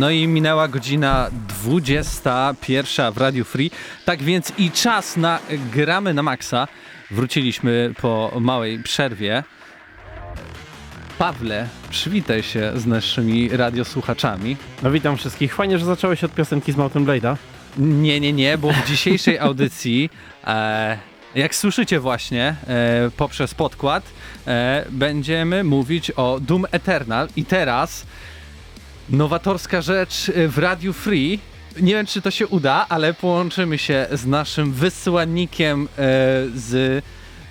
No i minęła godzina 21 w Radio Free. Tak więc i czas na gramy na maksa. Wróciliśmy po małej przerwie. Pawle, przywitaj się z naszymi radiosłuchaczami. No witam wszystkich. Fajnie, że zacząłeś od piosenki z Mountain Blade'a. Nie, nie, nie, bo w dzisiejszej audycji, e, jak słyszycie właśnie e, poprzez podkład, e, będziemy mówić o Doom Eternal i teraz nowatorska rzecz w Radiu Free. Nie wiem, czy to się uda, ale połączymy się z naszym wysłannikiem e, z,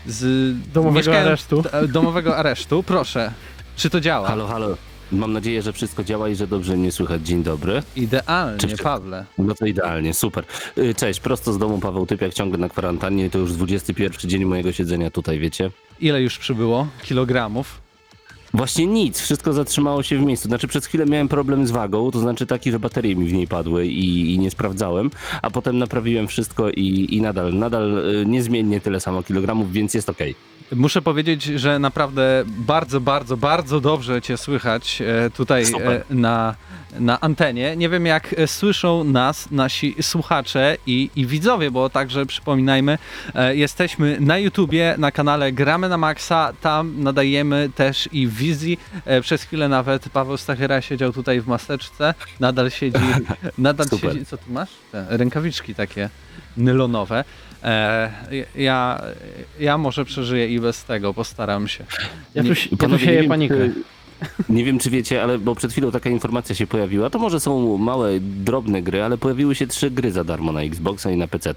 z Domowego aresztu. e, domowego aresztu. Proszę, czy to działa? Halo, halo. Mam nadzieję, że wszystko działa i że dobrze mnie słychać. Dzień dobry. Idealnie, Cześć. Pawle. No to idealnie, super. Y, Cześć, prosto z domu Paweł Typiak, ciągle na kwarantannie. To już 21 dzień mojego siedzenia tutaj, wiecie? Ile już przybyło kilogramów? Właśnie nic, wszystko zatrzymało się w miejscu. Znaczy przez chwilę miałem problem z wagą, to znaczy taki, że baterie mi w niej padły i, i nie sprawdzałem, a potem naprawiłem wszystko i, i nadal, nadal y, niezmiennie tyle samo kilogramów, więc jest okej. Muszę powiedzieć, że naprawdę bardzo, bardzo, bardzo dobrze Cię słychać e, tutaj Super. e, na, na antenie. Nie wiem, jak e, słyszą nas nasi słuchacze i, i widzowie, bo także przypominajmy, jesteśmy na YouTubie, na kanale Gramy na Maxa. Tam nadajemy też i wizji. E, Przez chwilę nawet Paweł Stachyra siedział tutaj w maseczce. Nadal siedzi. Nadal Super. siedzi. Co tu masz? Te rękawiczki takie nylonowe. E, ja, ja może przeżyję i bez tego, postaram się. Ja tu, Nie- ja tu sieję panikę. Nie wiem, czy wiecie, ale bo przed chwilą taka informacja się pojawiła. To może są małe, drobne gry, ale pojawiły się trzy gry za darmo na Xboxa i na PC.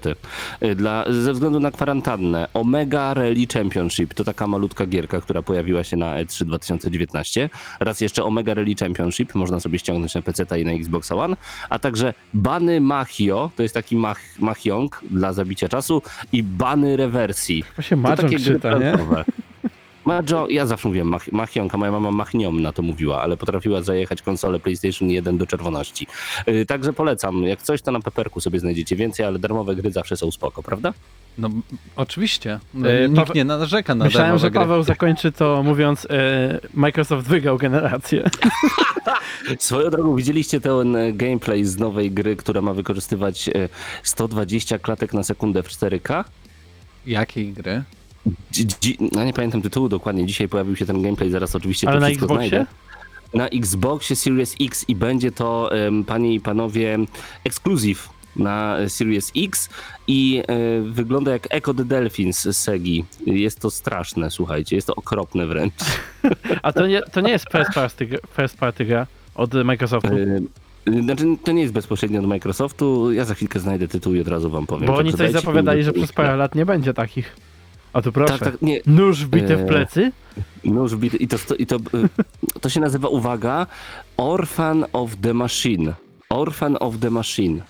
Dla, ze względu na kwarantannę. Omega Rally Championship to taka malutka gierka, która pojawiła się na E E3 2019. Raz jeszcze Omega Rally Championship, można sobie ściągnąć na PC i na Xbox One. A także Bany Machio, to jest taki mach, machiong dla zabicia czasu i Bany Rewersji. Chyba się To Mahjong takie czyta, nie? Majo, ja zawsze mówiłem mach, machionka, moja mama machniom na to mówiła, ale potrafiła zajechać konsolę PlayStation 1 do czerwoności. Yy, także polecam, jak coś to na peperku sobie znajdziecie więcej, ale darmowe gry zawsze są spoko, prawda? No oczywiście. No, E, Nikt Paweł- nie narzeka na Myślałem, darmowe że gry. Paweł zakończy to mówiąc e, Microsoft wygrał generację. Swoją drogą widzieliście ten e, gameplay z nowej gry, która ma wykorzystywać e, 120 klatek na sekundę w 4K? Jakiej gry? No nie pamiętam tytułu dokładnie, dzisiaj pojawił się ten gameplay, zaraz oczywiście Ale to na wszystko Xboxie? znajdę. Na Xboxie Series X i będzie to, em, panie i panowie, ekskluzyw na Series X i e, wygląda jak Echo the Dolphins z Segi. Jest to straszne, słuchajcie, jest to okropne wręcz. A to nie, to nie jest first party, first party gra od Microsoftu. E, Znaczy, to nie jest bezpośrednio od Microsoftu. Ja za chwilkę znajdę tytuł i od razu wam powiem. Bo oni coś zapowiadali, że przez parę lat nie będzie takich. A tu proszę. Tak, tak, nie, Nóż wbity w E, plecy? Nóż wbity i to, i to, y, to się nazywa, uwaga, Orphan of the Machine. Orphan of the Machine.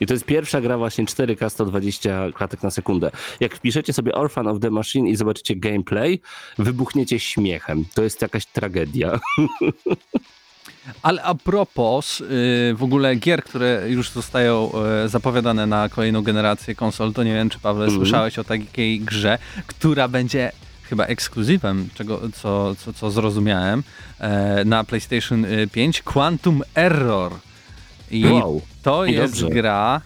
I to jest pierwsza gra właśnie 4K 120 klatek na sekundę. Jak wpiszecie sobie Orphan of the Machine i zobaczycie gameplay, wybuchniecie śmiechem. To jest jakaś tragedia. Ale a propos y, w ogóle gier, które już zostają y, zapowiadane na kolejną generację konsol, to nie wiem, czy Paweł Mhm. słyszałeś o takiej grze, która będzie chyba ekskluzywem, czego, co, co, co zrozumiałem, e, na PlayStation y, 5, Quantum Error. I Wow. to I jest dobrze. gra,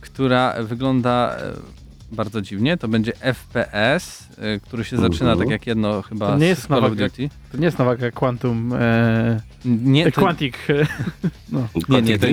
która wygląda e, bardzo dziwnie. To będzie FPS, y, który się zaczyna tak jak jedno chyba To nie z jest Call nowa of Duty. To nie jest nowa gra Quantum... E, Nie, to, Quantic... e, No. nie, nie, to,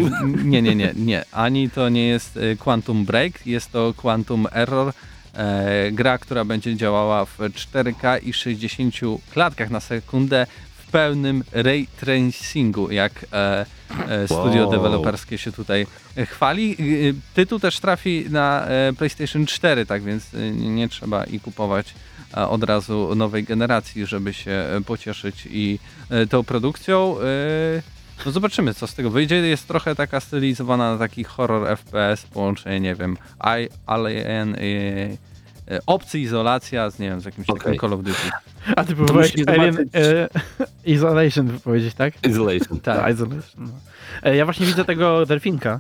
nie, nie, nie, nie. Ani to nie jest y, Quantum Break, jest to Quantum Error. E, gra, która będzie działała w 4K i 60 klatkach na sekundę w pełnym ray tracingu, jak e, e, studio Wow. deweloperskie się tutaj e, chwali. Y, Tytuł też trafi na e, PlayStation 4, tak więc nie, trzeba i kupować e, od razu nowej generacji, żeby się e, pocieszyć i e, tą produkcją. e, No zobaczymy, co z tego wyjdzie. Jest trochę taka stylizowana na taki horror FPS, połączenie, nie wiem, I, Alien, e, e, Obcy Izolacja z, nie wiem, z jakimś takim Okej. Call of Duty. A ty próbowałeś Alien zobaczyć- e, Isolation wypowiedzieć, tak? Isolation. Tak. Isolation. No. E, ja właśnie widzę tego delfinka.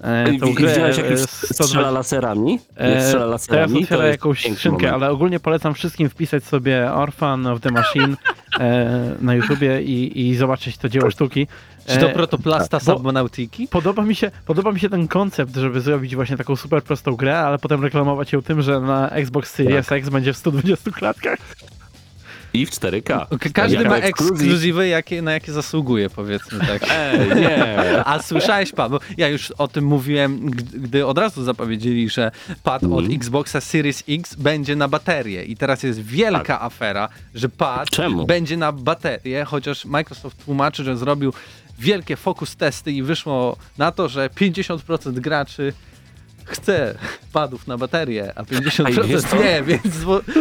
E, tą I grę Widziałeś jak e, już 120 strzela laserami? Jak E, strzela Teraz laserami, to otwiera jest jakąś piękny skrzynkę, moment. ale ogólnie polecam wszystkim wpisać sobie Orphan of the Machine e, na YouTubie i, i zobaczyć to dzieło sztuki. Czy to E, protoplasta bo- Subnautiki? Podoba mi, się, podoba mi się ten koncept, żeby zrobić właśnie taką super prostą grę, ale potem reklamować ją tym, że na Xbox Series Tak. X będzie w 120 klatkach. I w 4K. K- Każdy ma ekskluzyw. ekskluzywy, jakie, na jakie zasługuje, powiedzmy tak. Ej, nie. A słyszałeś, Paweł, ja już o tym mówiłem, gdy, od razu zapowiedzieli, że pad od Mhm. Xboxa Series X będzie na baterię. I teraz jest wielka afera, że pad Czemu? będzie na baterię, chociaż Microsoft tłumaczy, że zrobił wielkie focus testy i wyszło na to, że 50% graczy chce padów na baterię, a A i wiesz 50% co? nie, więc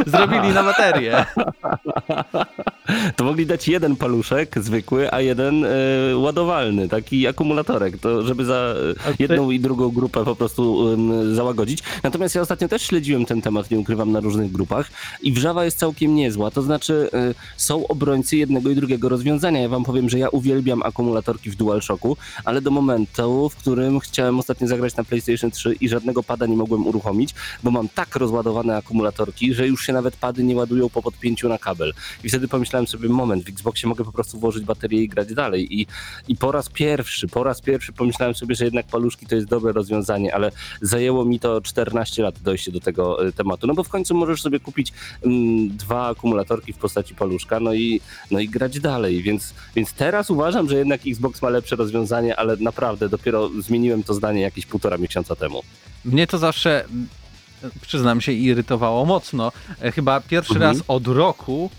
zrobili na baterię. To mogli dać jeden paluszek zwykły, a jeden e, ładowalny, taki akumulatorek, to żeby za e, jedną i drugą grupę po prostu em, załagodzić. Natomiast ja ostatnio też śledziłem ten temat, nie ukrywam, na różnych grupach i wrzawa jest całkiem niezła. To znaczy e, są obrońcy jednego i drugiego rozwiązania. Ja wam powiem, że ja uwielbiam akumulatorki w DualShocku, ale do momentu, w którym chciałem ostatnio zagrać na PlayStation 3 i żadnego pada nie mogłem uruchomić, bo mam tak rozładowane akumulatorki, że już się nawet pady nie ładują po podpięciu na kabel. I wtedy pomyślałem sobie, moment, w Xboxie mogę po prostu włożyć baterię i grać dalej. I, I po raz pierwszy, po raz pierwszy pomyślałem sobie, że jednak paluszki to jest dobre rozwiązanie, ale zajęło mi to 14 lat dojście do tego e, tematu. No bo w końcu możesz sobie kupić mm, dwa akumulatorki w postaci paluszka, no i, no i grać dalej. Więc, więc teraz uważam, że jednak Xbox ma lepsze rozwiązanie, ale naprawdę dopiero zmieniłem to zdanie jakieś półtora miesiąca temu. Mnie to zawsze, przyznam się, irytowało mocno. E, Chyba pierwszy Mhm. raz od roku,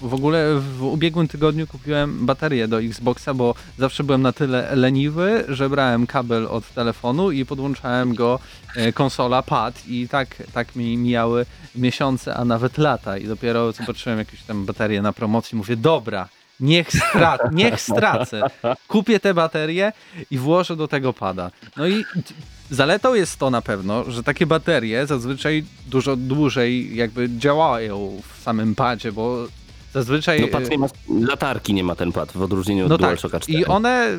w ogóle w ubiegłym tygodniu kupiłem baterię do Xboxa, bo zawsze byłem na tyle leniwy, że brałem kabel od telefonu i podłączałem go e, konsola, pad i tak, tak mi mijały miesiące, a nawet lata i dopiero zobaczyłem jakąś tam baterię na promocji, mówię, dobra, niech, stra- niech stracę, kupię tę baterię i włożę do tego pada. No i zaletą jest to na pewno, że takie baterie zazwyczaj dużo dłużej jakby działają w samym padzie, bo zazwyczaj... No pad nie ma, latarki nie ma ten pad, w odróżnieniu od No tak, DualShocka 4. i one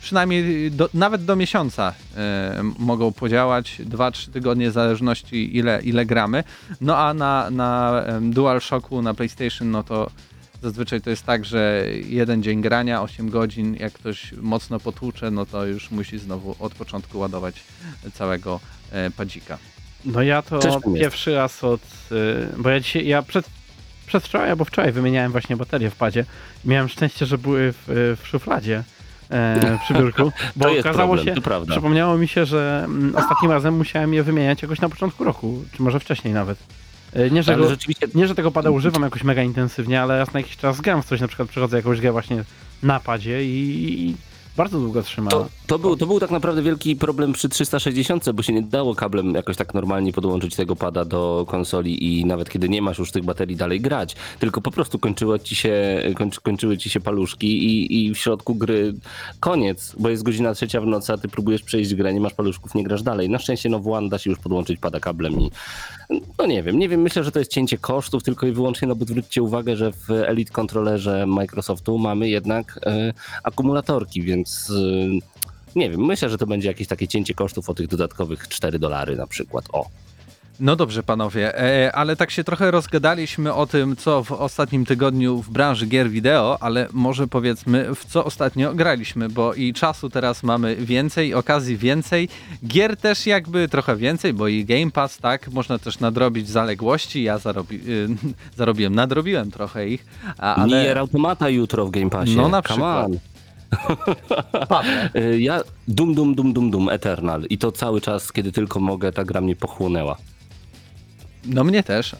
przynajmniej do, nawet do miesiąca e, mogą podziałać, 2-3 tygodnie w zależności ile, ile gramy. No a na, na DualShocku, na PlayStation, no to zazwyczaj to jest tak, że jeden dzień grania, 8 godzin, jak ktoś mocno potłucze, no to już musi znowu od początku ładować całego e, padzika. No ja to jest. pierwszy raz od... y, Bo ja dzisiaj, ja przed, przedwczoraj albo wczoraj wymieniałem właśnie baterie w padzie. Miałem szczęście, że były w, w szufladzie e, przy biurku, bo to jest okazało problem, się, to prawda. przypomniało mi się, że mm, ostatnim razem musiałem je wymieniać jakoś na początku roku, czy może wcześniej nawet. E, Nie, że, go, rzeczywiście nie, że tego pada używam jakoś mega intensywnie, ale raz na jakiś czas gram w coś, na przykład przechodzę jakąś grę właśnie na padzie i, bardzo długo trzyma. To, to, był, to był tak naprawdę wielki problem przy 360, bo się nie dało kablem jakoś tak normalnie podłączyć tego pada do konsoli i nawet kiedy nie masz już tych baterii dalej grać, tylko po prostu kończyły ci się, kończy, kończyły ci się paluszki i, i w środku gry koniec, bo jest godzina trzecia w nocy, a ty próbujesz przejść grę, nie masz paluszków, nie grasz dalej. Na szczęście no w One da się już podłączyć pada kablem i no nie wiem, nie wiem, myślę, że to jest cięcie kosztów tylko i wyłącznie, no bo zwróćcie uwagę, że w Elite kontrolerze Microsoftu mamy jednak e, akumulatorki, więc e, nie wiem, myślę, że to będzie jakieś takie cięcie kosztów o tych dodatkowych 4 dolary na przykład. O, No dobrze, panowie, e, ale tak się trochę rozgadaliśmy o tym, co w ostatnim tygodniu w branży gier wideo, ale może powiedzmy, w co ostatnio graliśmy, bo i czasu teraz mamy więcej, okazji więcej, gier też jakby trochę więcej, bo i Game Pass, tak, można też nadrobić zaległości, ja zarobi, y, zarobiłem, nadrobiłem trochę ich, a, ale... Nier Automata jutro w Game Passie. No na przykład. Y, Ja dum dum dum dum dum Eternal i to cały czas, kiedy tylko mogę, ta gra mnie pochłonęła. No mnie też.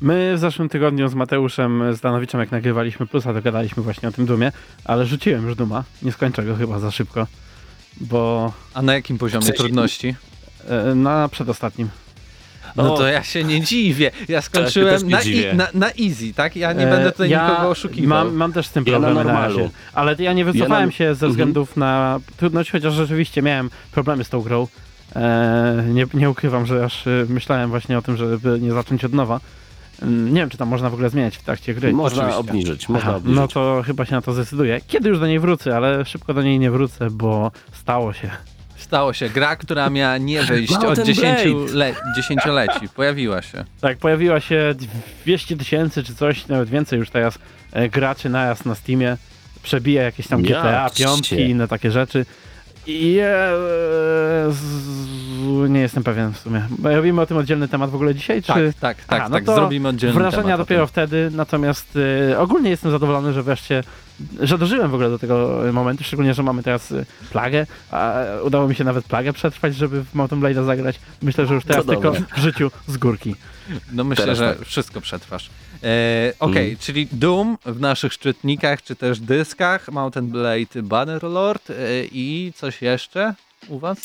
My w zeszłym tygodniu z Mateuszem Zdanowiczem, jak nagrywaliśmy plusa, to gadaliśmy właśnie o tym Dumie, ale rzuciłem już Duma. Nie skończę go chyba za szybko, bo A na jakim poziomie trudności? e, na przedostatnim. No O. to ja się nie dziwię. Ja skończyłem na, dziwię. i, na, na easy, tak? Ja nie E, będę tutaj ja nikogo oszukiwał. Mam, mam też z tym Ja na na, razie. Ale ja nie wycofałem Ja na- się ze Mhm. względów na trudność, chociaż rzeczywiście miałem problemy z tą grą. E, nie, nie ukrywam, że aż e, myślałem właśnie o tym, żeby nie zacząć od nowa. Mm, Nie wiem, czy tam można w ogóle zmieniać w trakcie gry. Można oczywiście. obniżyć, można Aha, obniżyć. no to chyba się na to zdecyduję. Kiedy już do niej wrócę, ale szybko do niej nie wrócę, bo stało się. Stało się. Gra, która miała nie wyjść od Mountain 10 Blade. le, dziesięcioleci. Pojawiła się. Tak, pojawiła się 200 tysięcy czy coś, nawet więcej już teraz e, graczy najazd na Steamie. Przebija jakieś tam GTA, piątki i inne takie rzeczy. Z, nie jestem pewien w sumie. Robimy o tym oddzielny temat w ogóle dzisiaj, Tak, czy... tak, tak, Aha, no tak. Zrobimy oddzielny Wrażenia temat o dopiero wtedy, natomiast e, ogólnie jestem zadowolony, że wreszcie, że dożyłem w ogóle do tego momentu, szczególnie, że mamy teraz e, plagę, a udało mi się nawet plagę przetrwać, żeby w Mountain Blade'a zagrać. Myślę, że już teraz tylko w życiu z górki. No myślę, Teraz że tak. wszystko przetrwasz. E, Okej, Mm. czyli Doom w naszych szczytnikach, czy też dyskach, Mountain Blade Bannerlord e, i coś jeszcze u was?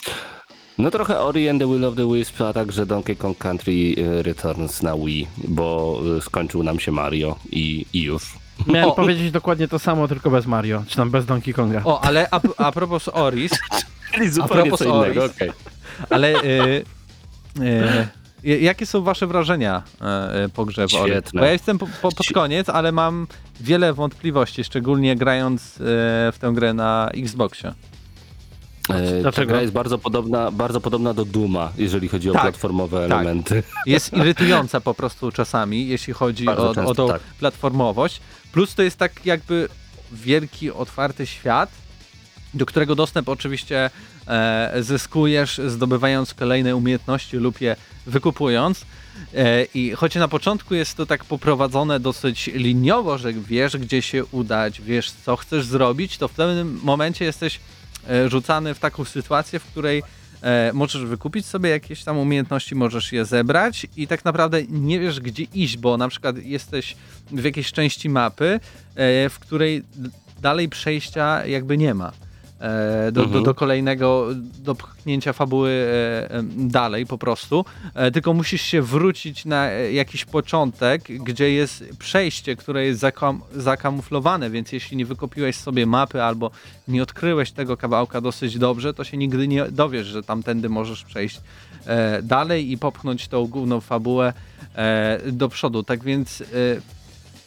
No trochę Ori and the Will of the Wisp, a także Donkey Kong Country y, Returns na Wii, bo y, skończył nam się Mario i, i już. Miałem O. powiedzieć dokładnie to samo, tylko bez Mario, czy tam bez Donkey Konga. O, ale a, a propos Oris, Czyli zupełnie propos co innego, Oris. okej. ale e, e, jakie są wasze wrażenia e, po grze w Ori? Świetne. Bo ja jestem po, po, pod koniec, ale mam wiele wątpliwości, szczególnie grając e, w tę grę na Xboxie. E, Ta Dlaczego? gra jest bardzo podobna, bardzo podobna do Duma, jeżeli chodzi o Tak, platformowe tak. elementy. Jest irytująca po prostu czasami, jeśli chodzi Bardzo o, często o tą tak. platformowość. Plus to jest tak jakby wielki, otwarty świat, do którego dostęp oczywiście e, zyskujesz zdobywając kolejne umiejętności lub je wykupując. E, I choć na początku jest to tak poprowadzone dosyć liniowo, że wiesz gdzie się udać, wiesz co chcesz zrobić, to w pewnym momencie jesteś e, rzucany w taką sytuację, w której e, możesz wykupić sobie jakieś tam umiejętności, możesz je zebrać i tak naprawdę nie wiesz gdzie iść, bo na przykład jesteś w jakiejś części mapy, e, w której dalej przejścia jakby nie ma. E, do, do, Mhm. do kolejnego, do pchnięcia fabuły e, dalej po prostu, e, tylko musisz się wrócić na jakiś początek, gdzie jest przejście, które jest zakam, zakamuflowane, więc jeśli nie wykopiłeś sobie mapy albo nie odkryłeś tego kawałka dosyć dobrze, to się nigdy nie dowiesz, że tamtędy możesz przejść dalej i popchnąć tą główną fabułę do przodu. Tak więc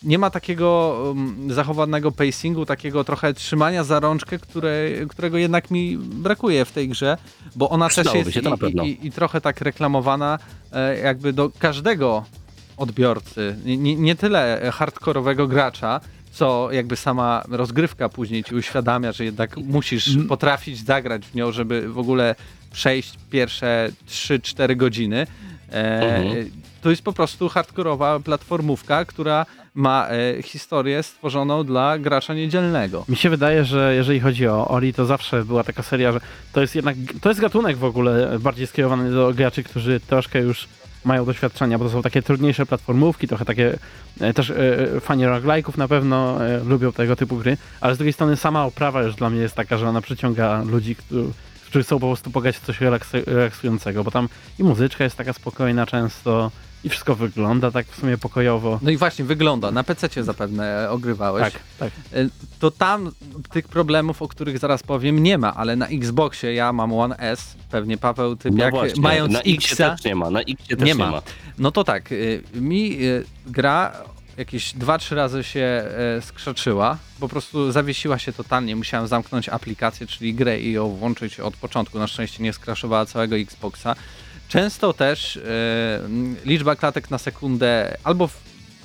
nie ma takiego um, zachowanego pacingu, takiego trochę trzymania za rączkę, które, którego jednak mi brakuje w tej grze, bo ona też jest się to na i, pewno. i, i trochę tak reklamowana e, jakby do każdego odbiorcy, nie, nie, nie tyle hardkorowego gracza, co jakby sama rozgrywka później ci uświadamia, że jednak musisz potrafić zagrać w nią, żeby w ogóle przejść pierwsze 3-4 godziny. E, Mhm. To jest po prostu hardkorowa platformówka, która ma e, historię stworzoną dla gracza niedzielnego. Mi się wydaje, że jeżeli chodzi o Ori, to zawsze była taka seria, że to jest jednak, to jest gatunek w ogóle bardziej skierowany do graczy, którzy troszkę już mają doświadczenia, bo to są takie trudniejsze platformówki, trochę takie e, też e, fani roguelike'ów na pewno e, lubią tego typu gry, ale z drugiej strony sama oprawa już dla mnie jest taka, że ona przyciąga ludzi, którzy, którzy chcą po prostu pograć w coś relaksującego, bo tam i muzyczka jest taka spokojna często i wszystko wygląda tak w sumie pokojowo. No i właśnie wygląda, na PC zapewne ogrywałeś. Tak, tak. E, To tam tych problemów, o których zaraz powiem, nie ma, ale na Xboxie ja mam One S, pewnie Paweł, ty No jak właśnie, mając na X też nie ma, na X też nie nie ma. ma. No to tak, y, mi gra jakieś 2-3 razy się skrzaczyła, po prostu zawiesiła się totalnie, musiałem zamknąć aplikację, czyli grę i ją włączyć od początku, na szczęście nie skraszowała całego Xboxa. Często też e, m, liczba klatek na sekundę albo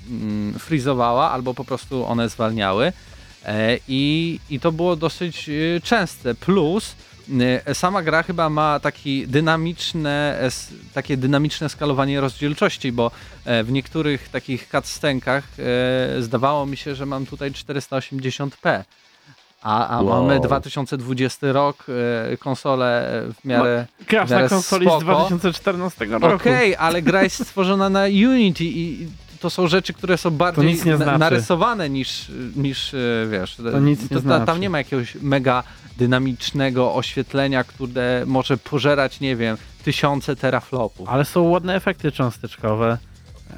mm, frizowała, albo po prostu one zwalniały. E, I, I to było dosyć e, częste. Plus sama gra chyba ma taki dynamiczne, takie dynamiczne skalowanie rozdzielczości, bo w niektórych takich cutscenkach zdawało mi się, że mam tutaj 480p. A, a Wow. mamy 2020 rok, e, konsole w miarę. Grasz na konsoli spoko. z 2014 roku. Okej, ale gra jest stworzona na Unity i to są rzeczy, które są bardziej nic nie na- znaczy. narysowane niż, niż e, wiesz. To nic nie ta- znaczy. Tam nie ma jakiegoś mega dynamicznego oświetlenia, które może pożerać, nie wiem, tysiące teraflopów. Ale są ładne efekty cząsteczkowe.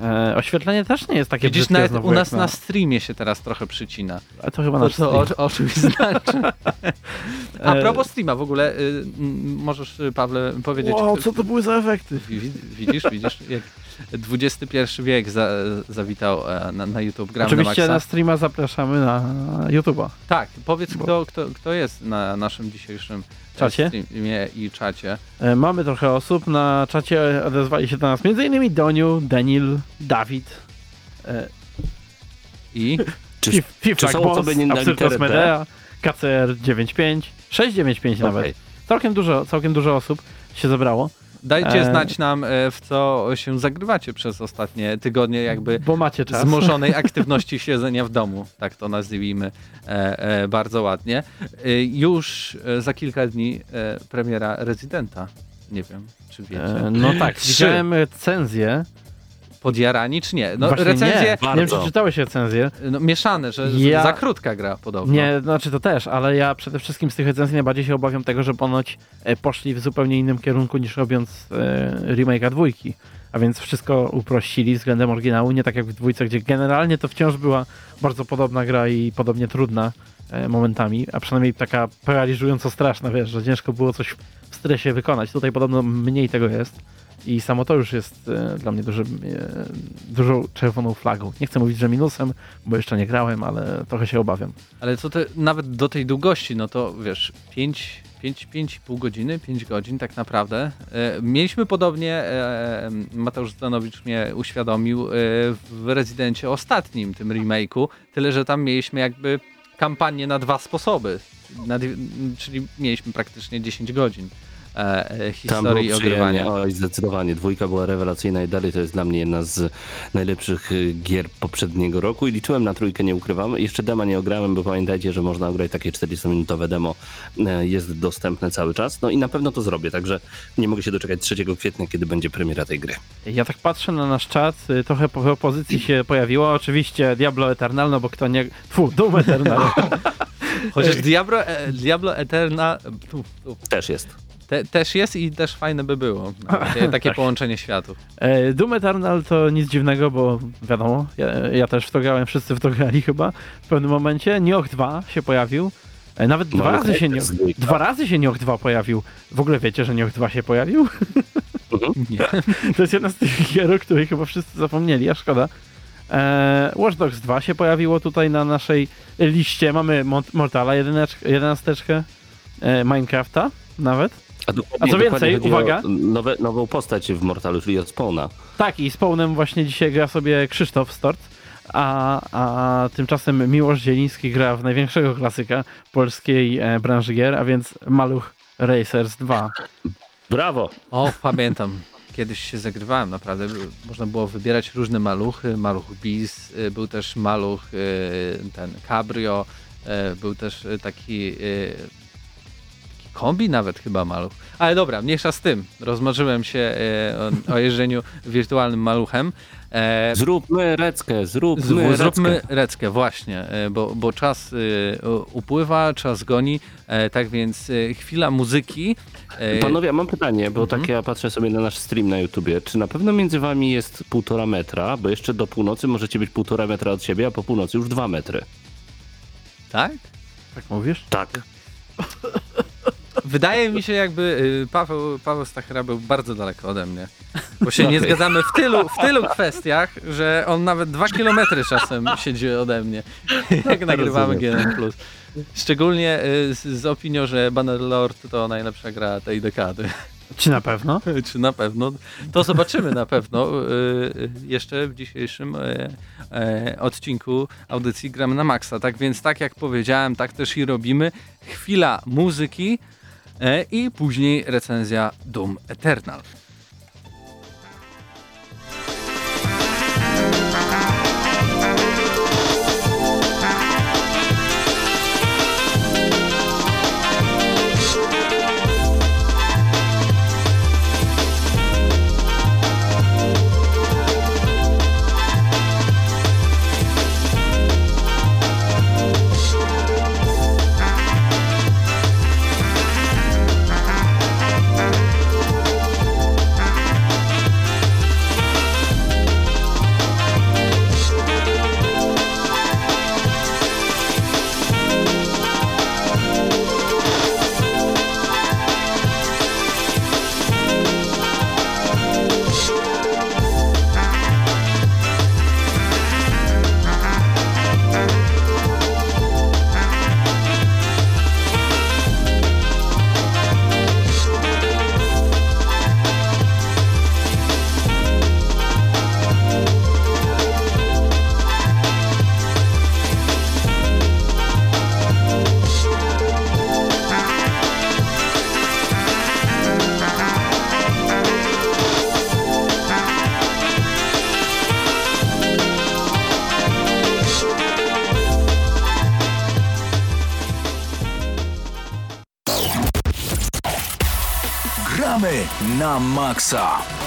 E, oświetlenie też nie jest takie Widzisz, brzydkie nawet znowu u nas na streamie się teraz trochę przycina. Ale to chyba To, nasz to stream. o, o czymś znaczy. A E, propos streama w ogóle, y, m, możesz y, Pawle powiedzieć, Wow, co to były za efekty? Wi- wi- Widzisz, widzisz, jak XXI wiek za, zawitał e, na, na YouTube Gramy Oczywiście na na streama zapraszamy na YouTube'a. Tak, powiedz Bo- kto, kto, kto jest na naszym dzisiejszym e, Czacie? streamie i czacie. E, Mamy trochę osób. Na czacie odezwali się do nas m.in. Doniu, Denil, Dawid, I Czy, Fif- czy są Boss, osoby nie na? Medea, KCR95, 695 nawet. Okej. Całkiem dużo, całkiem dużo osób się zebrało, dajcie E. znać nam, e, w co się zagrywacie przez ostatnie tygodnie, jakby bo macie czas. wzmożonej aktywności siedzenia w domu, tak to nazwijmy e, bardzo ładnie. Już za kilka dni premiera Rezydenta. Nie wiem, czy wiecie. No tak, widziałem recenzję. Podjarani czy nie? No Właśnie recenzje nie. nie wiem, czy czytałeś recenzję. no, mieszane, że Ja- za krótka gra podobno. Nie, znaczy to też, ale ja przede wszystkim z tych recenzji najbardziej się obawiam tego, że ponoć e, poszli w zupełnie innym kierunku niż robiąc e, remake'a dwójki. A więc wszystko uprościli względem oryginału, nie tak jak w dwójce, gdzie generalnie to wciąż była bardzo podobna gra i podobnie trudna e, momentami, a przynajmniej taka paraliżująco straszna, wiesz, że ciężko było coś w stresie wykonać. Tutaj podobno mniej tego jest. I samo to już jest e, dla mnie duży, e, dużą czerwoną flagą. Nie chcę mówić, że minusem, bo jeszcze nie grałem, ale trochę się obawiam. Ale co te, nawet do tej długości, no to wiesz, 5, 5, 5,5 godziny, 5 godzin tak naprawdę. E, mieliśmy podobnie, Mateusz Zdanowicz mnie uświadomił, w Rezydencie ostatnim, tym remake'u, tyle, że tam mieliśmy jakby kampanię na dwa sposoby, na, czyli mieliśmy praktycznie 10 godzin e, e, historii ogrywania. oj zdecydowanie. Dwójka była rewelacyjna i dalej to jest dla mnie jedna z najlepszych y, gier poprzedniego roku i liczyłem na trójkę, nie ukrywam. Jeszcze dema nie ograłem, bo pamiętajcie, że można ograć takie 40-minutowe demo. e, Jest dostępne cały czas. No i na pewno to zrobię, także nie mogę się doczekać 3 kwietnia, kiedy będzie premiera tej gry. Ja tak patrzę na nasz czat, y, trochę propozycji się pojawiło. Oczywiście Diablo Eternal, no bo kto nie... Fu, Doom Eternal. Chociaż Diablo, e, Diablo Eterna tu, tu, Też jest. Te, też jest i też fajne by było. Takie takie Tak. połączenie światów. E, Doom Eternal to nic dziwnego, bo wiadomo, ja, ja też w to grałem, wszyscy w to grali chyba w pewnym momencie. Nioh 2 się pojawił. E, Nawet dwa No, razy, się Nioh, dwa razy się Nioh 2 pojawił. W ogóle wiecie, że Nioh 2 się pojawił? Nie. To jest jedna z tych gier, o której chyba wszyscy zapomnieli, a szkoda. E, Watch Dogs 2 się pojawiło tutaj na naszej liście. Mamy Mortala 11, e, Minecrafta nawet. A, A co więcej, uwaga. Nowe, nową postać w Mortalu, czyli od Spawna. Tak, i z Pawnem właśnie dzisiaj gra sobie Krzysztof Stort, a, a tymczasem Miłosz Zieliński gra w największego klasyka polskiej e, branży gier, a więc Maluch Racers 2. Brawo! O, pamiętam. Kiedyś się zagrywałem, naprawdę. Można było wybierać różne maluchy. Maluch Bis, y, był też maluch y, ten Cabrio, był też taki kombi nawet chyba maluch. Ale dobra, mniejsza z tym. Rozmarzyłem się y, o, o jeżdżeniu wirtualnym maluchem. E, Zróbmy reckę, zróbmy Z- reckę. Zróbmy reckę, właśnie, e, bo, bo czas e, upływa, czas goni, e, tak więc e, chwila muzyki. e, Panowie, mam pytanie, bo Mhm. tak ja patrzę sobie na nasz stream na YouTubie. Czy na pewno między wami jest półtora metra? Bo jeszcze do północy możecie być półtora metra od siebie, a po północy już dwa metry. Tak? Tak mówisz? Tak. Wydaje mi się jakby y, Paweł, Paweł Stachera był bardzo daleko ode mnie. Bo się nie zgadzamy w tylu, w tylu kwestiach, że on nawet dwa kilometry czasem siedzi ode mnie, jak nagrywamy GNM+. Szczególnie y, z, z opinią, że Bannerlord to najlepsza gra tej dekady. Czy na pewno? Czy na pewno? To zobaczymy na pewno y, jeszcze w dzisiejszym odcinku audycji Gramy na Maxa. Tak więc, tak jak powiedziałem, tak też i robimy. Chwila muzyki i później recenzja Doom Eternal. Na maksa.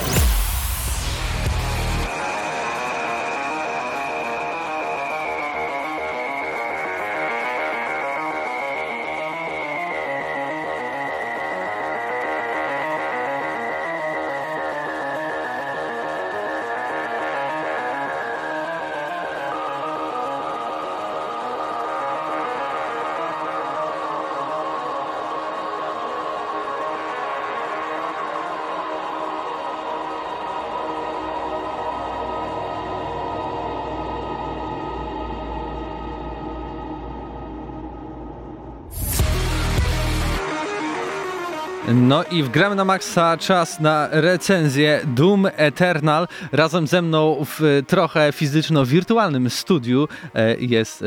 I w Gramy na Maxa czas na recenzję Doom Eternal. Razem ze mną w trochę fizyczno-wirtualnym studiu e, jest e,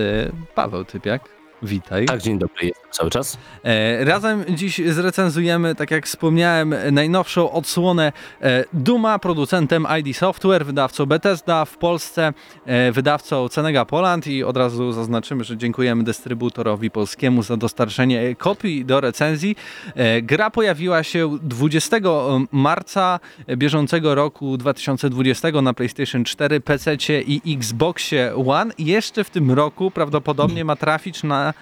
Paweł Typiak. Witaj. Tak, dzień dobry, jestem cały czas. E, Razem dziś zrecenzujemy, tak jak wspomniałem, najnowszą odsłonę e, Duma, producentem ID Software, wydawcą Bethesda w Polsce, e, wydawcą Cenega Poland i od razu zaznaczymy, że dziękujemy dystrybutorowi polskiemu za dostarczenie kopii do recenzji. Gra pojawiła się 20 marca bieżącego roku 2020 na PlayStation 4, PC i Xboxie One. Jeszcze w tym roku prawdopodobnie ma trafić na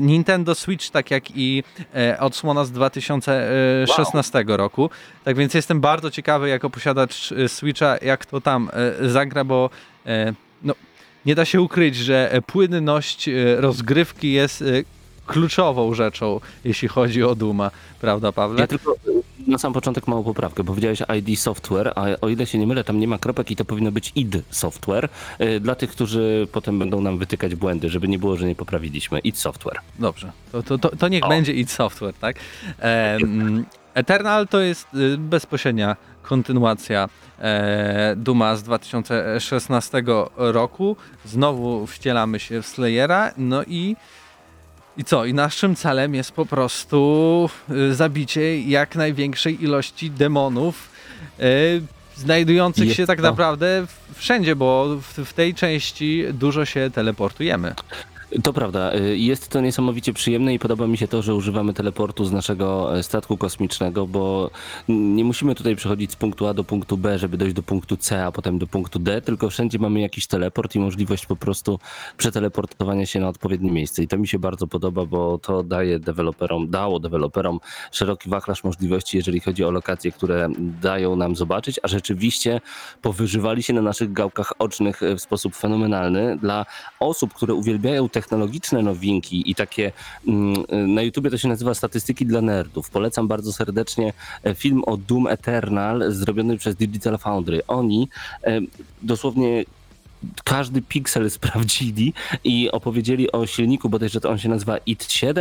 Nintendo Switch, tak jak i e, odsłona z 2016 roku. Tak więc jestem bardzo ciekawy jako posiadacz e, Switcha, jak to tam e, zagra, bo e, no, nie da się ukryć, że e, płynność e, rozgrywki jest e, kluczową rzeczą, jeśli chodzi o Duma, prawda Pawle? Ja tylko na sam początek małą poprawkę. Powiedziałeś ID Software, a o ile się nie mylę, tam nie ma kropek i to powinno być id Software. Y, Dla tych, którzy potem będą nam wytykać błędy, żeby nie było, że nie poprawiliśmy. id Software. Dobrze, to, to, to, to niech O. będzie id Software, tak? Em, Eternal to jest y, bezpośrednia kontynuacja e, Duma z 2016 roku. Znowu wcielamy się w Slayera, no i i co? I naszym celem jest po prostu y, zabicie jak największej ilości demonów, y, znajdujących Jest się tak to. naprawdę wszędzie, bo w, w tej części dużo się teleportujemy. To prawda. y, Jest to niesamowicie przyjemne i podoba mi się to, że używamy teleportu z naszego e, statku kosmicznego, bo nie musimy tutaj przechodzić z punktu A do punktu B, żeby dojść do punktu C, a potem do punktu D, tylko wszędzie mamy jakiś teleport i możliwość po prostu przeteleportowania się na odpowiednie miejsce. I to mi się bardzo podoba, bo to daje deweloperom, dało deweloperom szeroki wachlarz możliwości, jeżeli chodzi o lokacje, które dają nam zobaczyć, a rzeczywiście powyżywali się na naszych gałkach ocznych e, w sposób fenomenalny. Dla osób, które uwielbiają technologiczne nowinki i takie mm, na YouTubie to się nazywa statystyki dla nerdów. Polecam bardzo serdecznie e, film o Doom Eternal zrobiony przez Digital Foundry. Oni e, dosłownie każdy piksel sprawdzili i opowiedzieli o silniku, bodajże to on się nazywa IT7,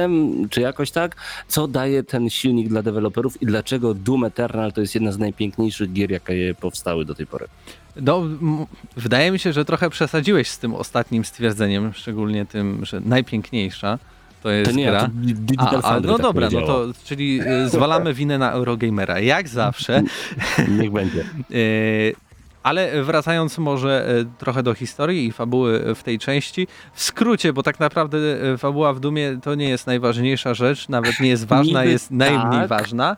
czy jakoś tak, co daje ten silnik dla deweloperów i dlaczego Doom Eternal to jest jedna z najpiękniejszych gier, jakie powstały do tej pory. No, wydaje mi się, że trochę przesadziłeś z tym ostatnim stwierdzeniem, szczególnie tym, że najpiękniejsza to jest To nie gra. to Di- Digital a, a, no tak dobra, no to czyli y, zwalamy winę na Eurogamera, jak zawsze. Niech będzie. Y, Ale wracając może y, trochę do historii i fabuły w tej części, w skrócie, bo tak naprawdę fabuła w Dumie to nie jest najważniejsza rzecz, nawet nie jest ważna, Niby jest najmniej tak. ważna.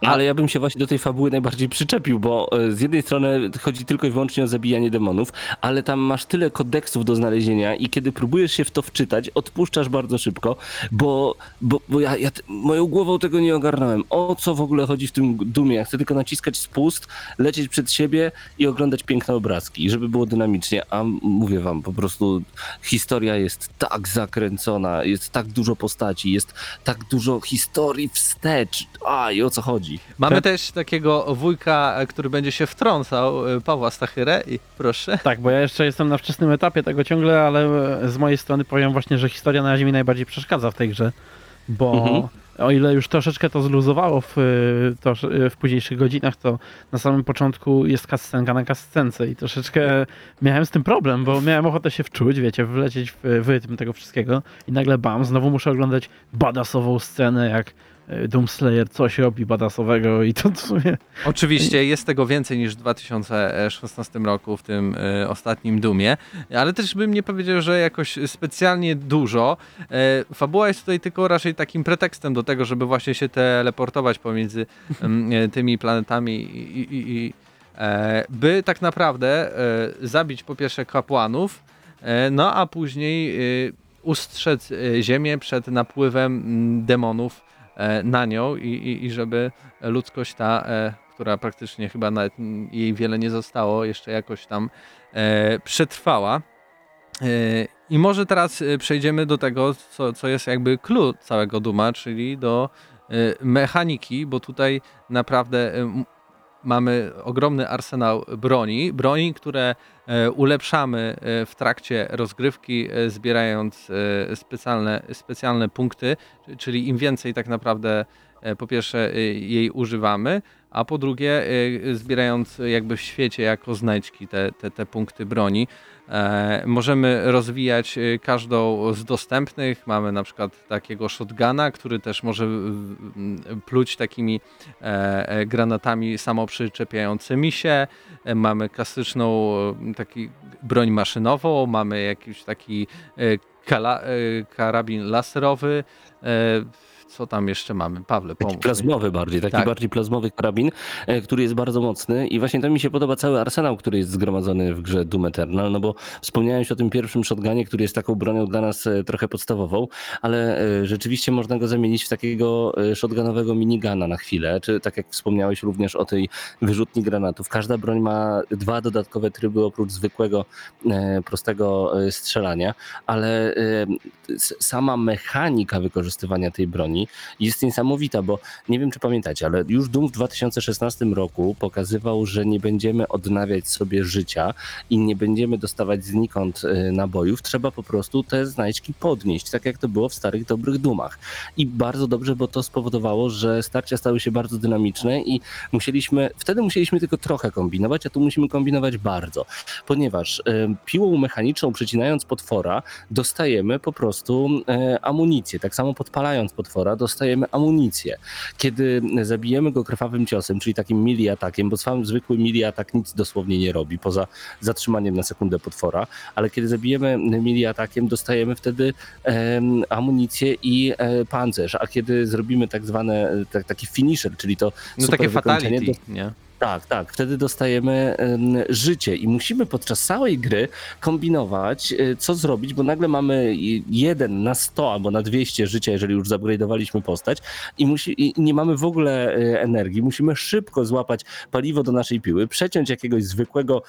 Ale ja bym się właśnie do tej fabuły najbardziej przyczepił, bo e, z jednej strony chodzi tylko i wyłącznie o zabijanie demonów, ale tam masz tyle kodeksów do znalezienia i kiedy próbujesz się w to wczytać, odpuszczasz bardzo szybko, bo, bo, bo ja, ja moją głową tego nie ogarnąłem. O co w ogóle chodzi w tym dumie? Ja chcę tylko naciskać spust, lecieć przed siebie i oglądać piękne obrazki, żeby było dynamicznie, a mówię wam, po prostu historia jest tak zakręcona, jest tak dużo postaci, jest tak dużo historii wstecz. A i o co chodzi? Mamy też takiego wujka, który będzie się wtrącał, y, Pawła Stachyrę i proszę. Tak, bo ja jeszcze jestem na wczesnym etapie tego ciągle, ale e, z mojej strony powiem właśnie, że historia na razie mi najbardziej przeszkadza w tej grze, bo Mhm. o ile już troszeczkę to zluzowało w, y, to, w późniejszych godzinach, to na samym początku jest kascenka na kascence i troszeczkę miałem z tym problem, bo miałem ochotę się wczuć, wiecie, wlecieć w, rytm tego wszystkiego i nagle bam, znowu muszę oglądać badasową scenę, jak Doomslayer coś robi badasowego i to w sumie Oczywiście jest tego więcej niż w 2016 roku w tym y, ostatnim Dumie, ale też bym nie powiedział, że jakoś specjalnie dużo. E, fabuła jest tutaj tylko raczej takim pretekstem do tego, żeby właśnie się teleportować pomiędzy e, tymi planetami i, i, i e, by tak naprawdę e, zabić po pierwsze kapłanów, e, no a później e, ustrzec e, Ziemię przed napływem demonów e, na nią i, i, i żeby ludzkość ta, e, która praktycznie chyba nawet jej wiele nie zostało, jeszcze jakoś tam e, przetrwała. E, I może teraz e, przejdziemy do tego, co, co jest jakby clue całego Duma, czyli do e, mechaniki, bo tutaj naprawdę e, mamy ogromny arsenał broni, broni, które e, ulepszamy e, w trakcie rozgrywki, e, zbierając specjalne, specjalne punkty, czyli im więcej tak naprawdę po pierwsze jej używamy, a po drugie zbierając jakby w świecie jako znajdźki te, te, te punkty broni. E, możemy rozwijać e, każdą z dostępnych. Mamy na przykład takiego shotguna, który też może pluć takimi e, e, granatami samoprzyczepiającymi się. Mamy klasyczną taki broń maszynową, mamy jakiś taki karabin laserowy. Co tam jeszcze mamy? Pawle, pomóż. plazmowy bardziej, taki Tak. bardziej plazmowy karabin, e, który jest bardzo mocny i właśnie to mi się podoba cały arsenał, który jest zgromadzony w grze Doom Eternal, no bo wspomniałeś o tym pierwszym shotgunie, który jest taką bronią dla nas e, trochę podstawową, ale e, rzeczywiście można go zamienić w takiego shotgunowego minigana na chwilę, czy tak jak wspomniałeś również o tej wyrzutni granatów. Każda broń ma dwa dodatkowe tryby oprócz zwykłego prostego strzelania, ale sama mechanika wykorzystywania tej broni jest niesamowita, bo nie wiem, czy pamiętacie, ale już Doom w 2016 roku pokazywał, że nie będziemy odnawiać sobie życia i nie będziemy dostawać znikąd e, nabojów. Trzeba po prostu te znajdźki podnieść, tak jak to było w starych, dobrych Dumach. I bardzo dobrze, bo to spowodowało, że starcia stały się bardzo dynamiczne i musieliśmy, wtedy musieliśmy tylko trochę kombinować, a tu musimy kombinować bardzo, ponieważ e, piłą mechaniczną, przycinając potwora, dostajemy po prostu e, amunicję. Tak samo podpalając potwora, dostajemy amunicję. Kiedy zabijemy go krwawym ciosem, czyli takim mili atakiem, bo sam zwykły mili atak nic dosłownie nie robi, poza zatrzymaniem na sekundę potwora, ale kiedy zabijemy mili atakiem, dostajemy wtedy em, amunicję i e, pancerz, a kiedy zrobimy tak zwane, e, tak, taki finisher, czyli to No takie fatality, nie? Tak, tak. Wtedy dostajemy em, życie i musimy podczas całej gry kombinować, e, co zrobić, bo nagle mamy jeden na 100 albo na 200 życia, jeżeli już zupgrade'owaliśmy postać i, musi, i nie mamy w ogóle e, energii. Musimy szybko złapać paliwo do naszej piły, przeciąć jakiegoś zwykłego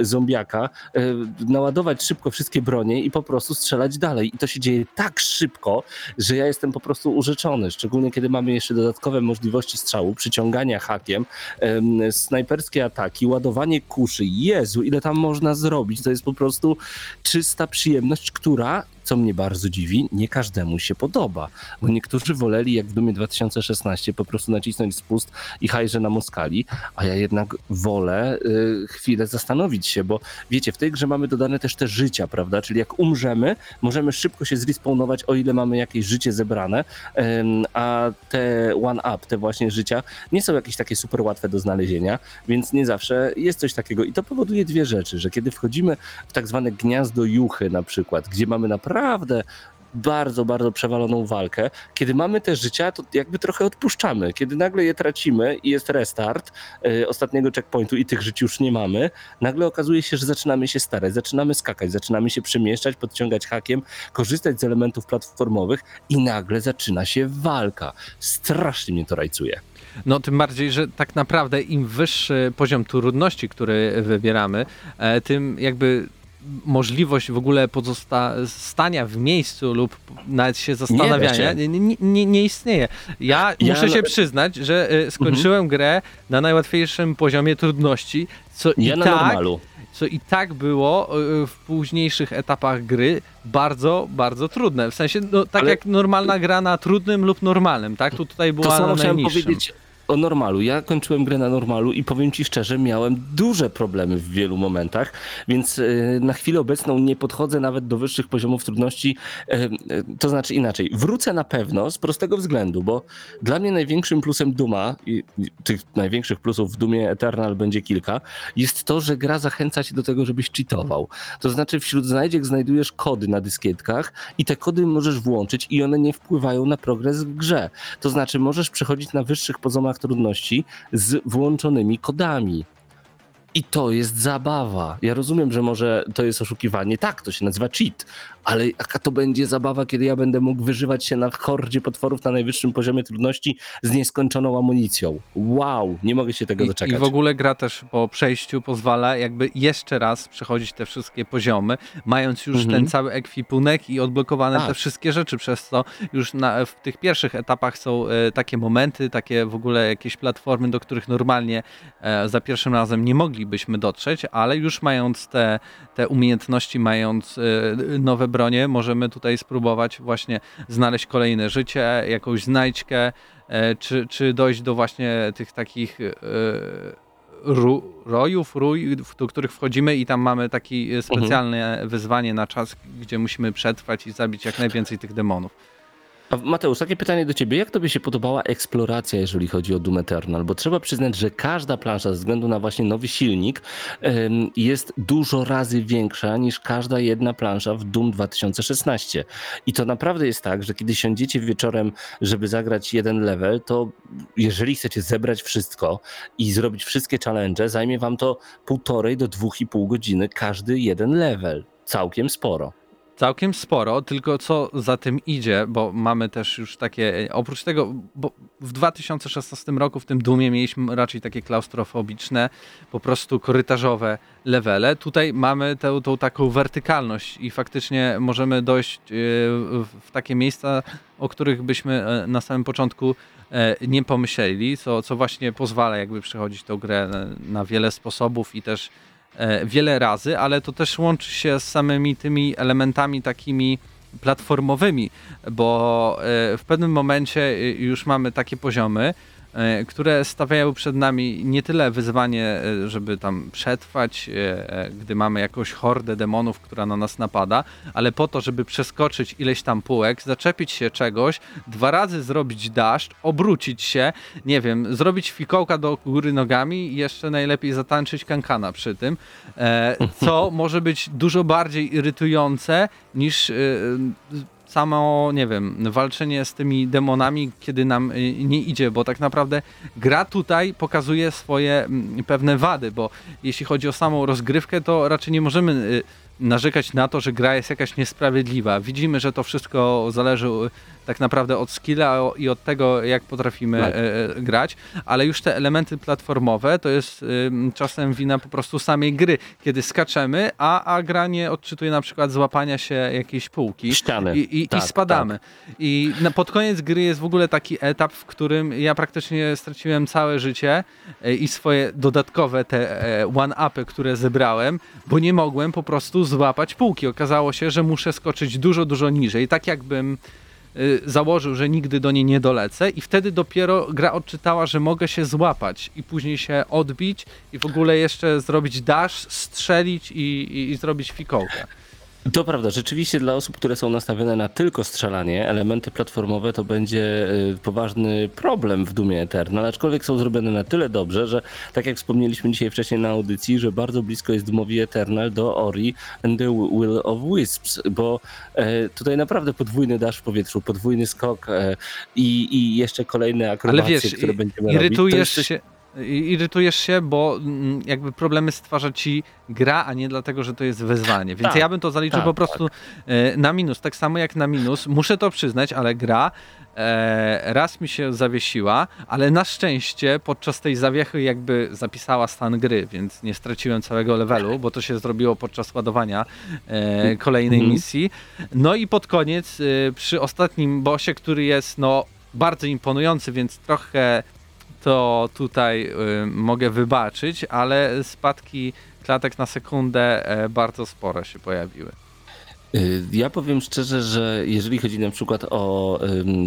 zombiaka, e, naładować szybko wszystkie bronie i po prostu strzelać dalej. I to się dzieje tak szybko, że ja jestem po prostu urzeczony, szczególnie kiedy mamy jeszcze dodatkowe możliwości strzału, przyciągania hakiem, em, snajperskie ataki, ładowanie kuszy. Jezu, ile tam można zrobić. To jest po prostu czysta przyjemność, która, co mnie bardzo dziwi, nie każdemu się podoba. Bo niektórzy woleli, jak w Dumie 2016, po prostu nacisnąć spust i hajże na Moskali, a ja jednak wolę y, chwilę zastanowić się, bo wiecie, w tej grze mamy dodane też te życia, prawda? Czyli jak umrzemy, możemy szybko się zrespawnować, o ile mamy jakieś życie zebrane, em, a te one-up, te właśnie życia, nie są jakieś takie super łatwe do znalezienia, więc nie zawsze jest coś takiego. I to powoduje dwie rzeczy, że kiedy wchodzimy w tak zwane gniazdo juchy na przykład, gdzie mamy naprawdę bardzo, bardzo przewaloną walkę. Kiedy mamy te życia, to jakby trochę odpuszczamy. Kiedy nagle je tracimy i jest restart y, ostatniego checkpointu i tych żyć już nie mamy, nagle okazuje się, że zaczynamy się starać, zaczynamy skakać, zaczynamy się przemieszczać, podciągać hakiem, korzystać z elementów platformowych i nagle zaczyna się walka. Strasznie mnie to rajcuje. No tym bardziej, że tak naprawdę im wyższy poziom trudności, który wybieramy, e, tym jakby możliwość w ogóle pozostania w miejscu lub nawet się zastanawiania nie, nie, nie, nie istnieje. Ja, Ja muszę się na- przyznać, że e, skończyłem grę na najłatwiejszym poziomie trudności, co Ja i na tak normalu. co i tak było e, w późniejszych etapach gry bardzo, bardzo trudne. W sensie, no, tak Ale- jak normalna gra na trudnym lub normalnym, tak? Tu tutaj była To na najniższym. powiedzieć o normalu. Ja kończyłem grę na normalu i powiem ci szczerze, miałem duże problemy w wielu momentach, więc e, na chwilę obecną nie podchodzę nawet do wyższych poziomów trudności. e, e, To znaczy inaczej, wrócę na pewno z prostego względu, bo dla mnie największym plusem Duma, i tych największych plusów w Dumie Eternal będzie kilka, jest to, że gra zachęca cię do tego, żebyś cheatował. To znaczy wśród znajdziek znajdujesz kody na dyskietkach i te kody możesz włączyć i one nie wpływają na progres w grze. To znaczy możesz przechodzić na wyższych poziomach trudności z włączonymi kodami. I to jest zabawa. Ja rozumiem, że może to jest oszukiwanie. Tak, to się nazywa cheat, ale jaka to będzie zabawa, kiedy ja będę mógł wyżywać się na hordzie potworów na najwyższym poziomie trudności z nieskończoną amunicją. Wow, nie mogę się tego I, doczekać. I w ogóle gra też po przejściu pozwala jakby jeszcze raz przechodzić te wszystkie poziomy, mając już Mhm. ten cały ekwipunek i odblokowane Tak. te wszystkie rzeczy, przez co już na, w tych pierwszych etapach są e, takie momenty, takie w ogóle jakieś platformy, do których normalnie e, za pierwszym razem nie moglibyśmy dotrzeć, ale już mając te, te umiejętności, mając e, nowe bronie, możemy tutaj spróbować właśnie znaleźć kolejne życie, jakąś znajdźkę, e, czy, czy dojść do właśnie tych takich e, ru, rojów, rój, do których wchodzimy i tam mamy takie e, specjalne wyzwanie na czas, gdzie musimy przetrwać i zabić jak najwięcej tych demonów. A Mateusz, takie pytanie do ciebie. Jak tobie się podobała eksploracja, jeżeli chodzi o Doom Eternal? Bo trzeba przyznać, że każda plansza ze względu na właśnie nowy silnik jest dużo razy większa niż każda jedna plansza w Doom 2016. I to naprawdę jest tak, że kiedy siądziecie wieczorem, żeby zagrać jeden level, to jeżeli chcecie zebrać wszystko i zrobić wszystkie challenge, zajmie wam to półtorej do dwóch i pół godziny każdy jeden level. Całkiem sporo. Całkiem sporo, tylko co za tym idzie, bo mamy też już takie, oprócz tego, bo w 2016 roku w tym Dumie mieliśmy raczej takie klaustrofobiczne, po prostu korytarzowe levele. Tutaj mamy tę, tą taką wertykalność i faktycznie możemy dojść e, w, takie miejsca, o których byśmy e, na samym początku e, nie pomyśleli, co, co właśnie pozwala jakby przechodzić tą grę na, wiele sposobów i też wiele razy, ale to też łączy się z samymi tymi elementami takimi platformowymi, bo e, w pewnym momencie e, już mamy takie poziomy, e, które stawiają przed nami nie tyle wyzwanie, e, żeby tam przetrwać, e, e, gdy mamy jakąś hordę demonów, która na nas napada, ale po to, żeby przeskoczyć ileś tam półek, zaczepić się czegoś, dwa razy zrobić dash, obrócić się, nie wiem, zrobić fikołka do góry nogami i jeszcze najlepiej zatańczyć kankana przy tym, e, co może być dużo bardziej irytujące niż e, samo, nie wiem, walczenie z tymi demonami, kiedy nam y, nie idzie, bo tak naprawdę gra tutaj pokazuje swoje mm, pewne wady, bo jeśli chodzi o samą rozgrywkę, to raczej nie możemy y, narzekać na to, że gra jest jakaś niesprawiedliwa. Widzimy, że to wszystko zależy e, tak naprawdę od skilla i od tego, jak potrafimy Tak. e, e, grać, ale już te elementy platformowe to jest ym, czasem wina po prostu samej gry, kiedy skaczemy, a, a gra nie odczytuje na przykład złapania się jakiejś półki Ściany. i, i, Tak, i spadamy. I na, pod koniec gry jest w ogóle taki etap, w którym ja praktycznie straciłem całe życie e, i swoje dodatkowe te one-upy, które zebrałem, bo nie mogłem po prostu złapać półki. Okazało się, że muszę skoczyć dużo, dużo niżej, tak jakbym y, założył, że nigdy do niej nie dolecę i wtedy dopiero gra odczytała, że mogę się złapać i później się odbić i w ogóle jeszcze zrobić dash, strzelić i, i, i zrobić fikołkę. To prawda, rzeczywiście dla osób, które są nastawione na tylko strzelanie, elementy platformowe to będzie y, poważny problem w Dumie Eternal, aczkolwiek są zrobione na tyle dobrze, że tak jak wspomnieliśmy dzisiaj wcześniej na audycji, że bardzo blisko jest Dumowi Eternal do Ori and the Will of Wisps, bo e, tutaj naprawdę podwójny dash w powietrzu, podwójny skok e, i, i jeszcze kolejne Ale akrobacje, wiesz, które będziemy robić. Irytujesz jest coś- się, irytujesz się, bo mm, jakby problemy stwarza ci gra, a nie dlatego, że to jest wyzwanie. Więc Tak, ja bym to zaliczył tak, po prostu e, na minus. Tak samo jak na minus. Muszę to przyznać, ale gra e, raz mi się zawiesiła, ale na szczęście podczas tej zawiechy jakby zapisała stan gry, więc nie straciłem całego levelu, bo to się zrobiło podczas ładowania e, kolejnej Mhm. misji. No i pod koniec e, przy ostatnim bossie, który jest no bardzo imponujący, więc trochę to tutaj y, mogę wybaczyć, ale spadki klatek na sekundę e, bardzo spore się pojawiły. Y, Ja powiem szczerze, że jeżeli chodzi na przykład o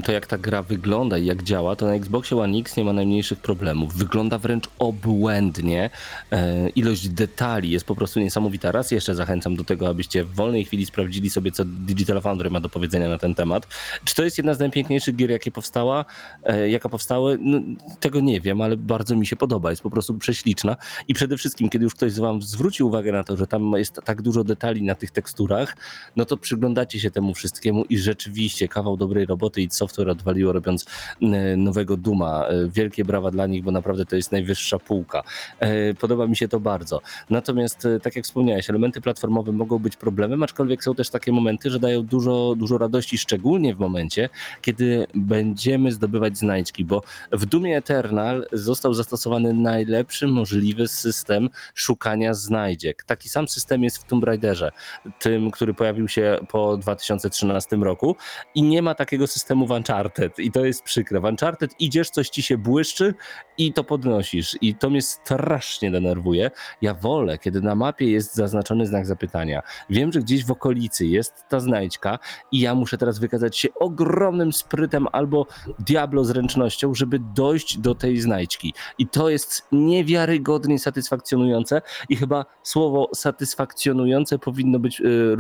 to, jak ta gra wygląda i jak działa, to na Xboxie One X nie ma najmniejszych problemów. Wygląda wręcz obłędnie. E, Ilość detali jest po prostu niesamowita. Raz jeszcze zachęcam do tego, abyście w wolnej chwili sprawdzili sobie, co Digital Foundry ma do powiedzenia na ten temat. Czy to jest jedna z najpiękniejszych gier, jakie powstała, e, jaka powstały? No, tego nie wiem, ale bardzo mi się podoba. Jest po prostu prześliczna. I przede wszystkim, kiedy już ktoś z wam zwróci uwagę na to, że tam jest tak dużo detali na tych teksturach, no to przyglądacie się temu wszystkiemu i rzeczywiście kawał dobrej roboty i software odwaliło robiąc e, nowego Duma. E, Wielkie brawa dla nich, bo naprawdę to jest najwyższa półka. E, Podoba mi się to bardzo. Natomiast, tak jak wspomniałeś, elementy platformowe mogą być problemem, aczkolwiek są też takie momenty, że dają dużo, dużo radości, szczególnie w momencie, kiedy będziemy zdobywać znajdźki, bo w Dumie Eternal został zastosowany najlepszy możliwy system szukania znajdziek. Taki sam system jest w Tomb Raiderze, tym, który pojawił się po 2013 roku i nie ma takiego systemu w Uncharted i to jest przykre. W Uncharted idziesz, coś ci się błyszczy i to podnosisz i to mnie strasznie denerwuje. Ja wolę, kiedy na mapie jest zaznaczony znak zapytania. Wiem, że gdzieś w okolicy jest ta znajdźka i ja muszę teraz wykazać się ogromnym sprytem albo diablo zręcznością, żeby dojść do tej znajdźki. I to jest niewiarygodnie satysfakcjonujące i chyba słowo satysfakcjonujące powinno być y,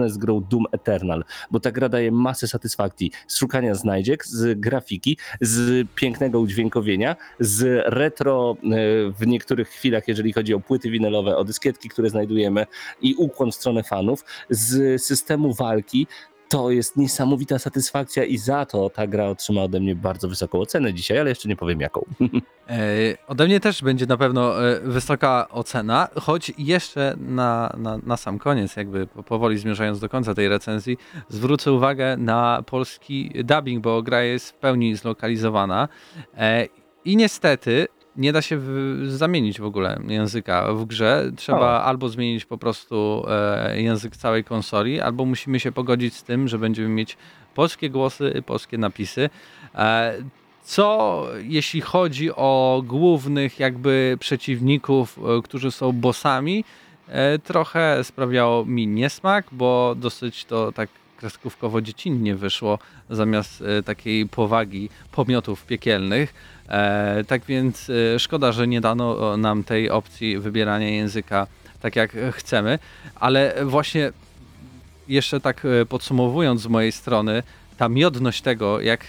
równoznaczne z grą Doom Eternal, bo ta gra daje masę satysfakcji. Z szukania znajdziek, z grafiki, z pięknego udźwiękowienia, z retro y, w niektórych chwilach, jeżeli chodzi o płyty winylowe, o dyskietki, które znajdujemy i ukłon w stronę fanów, z systemu walki, to jest niesamowita satysfakcja i za to ta gra otrzyma ode mnie bardzo wysoką ocenę dzisiaj, ale jeszcze nie powiem jaką. E, ode mnie też będzie na pewno e, wysoka ocena, choć jeszcze na, na, na sam koniec, jakby po- powoli zmierzając do końca tej recenzji, zwrócę uwagę na polski dubbing, bo gra jest w pełni zlokalizowana e, i niestety nie da się w, zamienić w ogóle języka w grze. Trzeba albo zmienić po prostu e, język całej konsoli, albo musimy się pogodzić z tym, że będziemy mieć polskie głosy, polskie napisy. E, co jeśli chodzi o głównych jakby przeciwników, e, którzy są bossami, e, trochę sprawiało mi niesmak, bo dosyć to tak kreskówkowo dziecinnie wyszło zamiast e, takiej powagi pomiotów piekielnych. E, tak więc e, szkoda, że nie dano nam tej opcji wybierania języka tak jak chcemy, ale właśnie jeszcze tak podsumowując z mojej strony, ta miodność tego, jak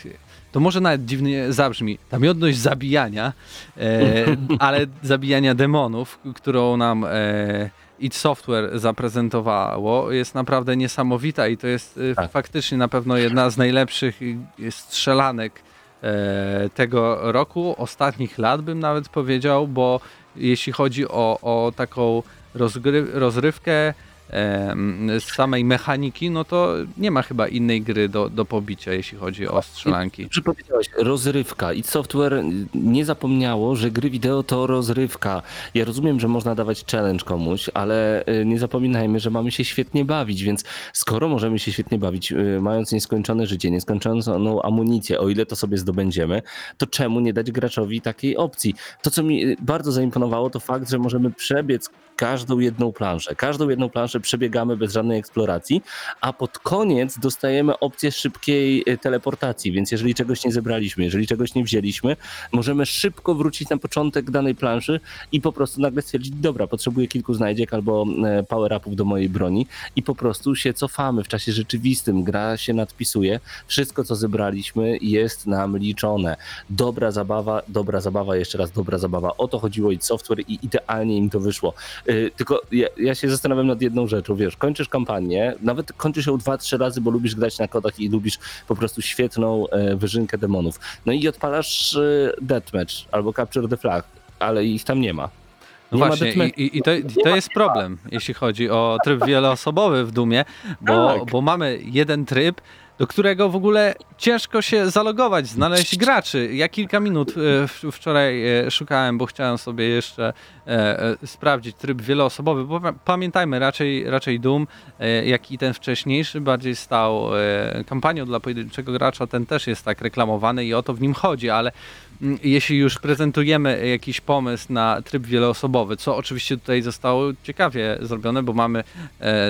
to może nawet dziwnie zabrzmi, ta miodność zabijania, e, ale zabijania demonów, którą nam e, id Software zaprezentowało, jest naprawdę niesamowita i to jest e, Tak. faktycznie na pewno jedna z najlepszych e, strzelanek e, tego roku, ostatnich lat bym nawet powiedział, bo jeśli chodzi o, o taką rozrywkę, z samej mechaniki, no to nie ma chyba innej gry do, do pobicia, jeśli chodzi o strzelanki. Dobrze powiedziałeś, rozrywka. I Software nie zapomniało, że gry wideo to rozrywka. Ja rozumiem, że można dawać challenge komuś, ale y, nie zapominajmy, że mamy się świetnie bawić, więc skoro możemy się świetnie bawić, y, mając nieskończone życie, nieskończoną amunicję, o ile to sobie zdobędziemy, to czemu nie dać graczowi takiej opcji? To, co mi bardzo zaimponowało, to fakt, że możemy przebiec każdą jedną planszę. Każdą jedną planszę przebiegamy bez żadnej eksploracji, a pod koniec dostajemy opcję szybkiej y, teleportacji, więc jeżeli czegoś nie zebraliśmy, jeżeli czegoś nie wzięliśmy, możemy szybko wrócić na początek danej planszy i po prostu nagle stwierdzić, dobra, potrzebuję kilku znajdziek albo e, power-upów do mojej broni i po prostu się cofamy w czasie rzeczywistym, gra się nadpisuje, wszystko co zebraliśmy jest nam liczone. Dobra zabawa, dobra zabawa, jeszcze raz dobra zabawa. O to chodziło i software i idealnie im to wyszło. Y, Tylko ja, ja się zastanawiam nad jedną rzeczą, wiesz, kończysz kampanię, nawet kończysz ją dwa, trzy razy, bo lubisz grać na kodach i lubisz po prostu świetną e, wyżynkę demonów. No i odpalasz e, Deathmatch albo Capture the Flag, ale ich tam nie ma. No właśnie, i, i to, i to jest problem, jeśli chodzi o tryb wieloosobowy w Dumie, bo, Tak. bo mamy jeden tryb, do którego w ogóle ciężko się zalogować, znaleźć graczy. Ja kilka minut e, wczoraj e, szukałem, bo chciałem sobie jeszcze e, sprawdzić tryb wieloosobowy, bo pa- pamiętajmy, raczej, raczej Doom, jak i ten wcześniejszy, bardziej stał kampanią dla pojedynczego gracza, ten też jest tak reklamowany i o to w nim chodzi, ale Mm, jeśli już prezentujemy jakiś pomysł na tryb wieloosobowy, co oczywiście tutaj zostało ciekawie zrobione, bo mamy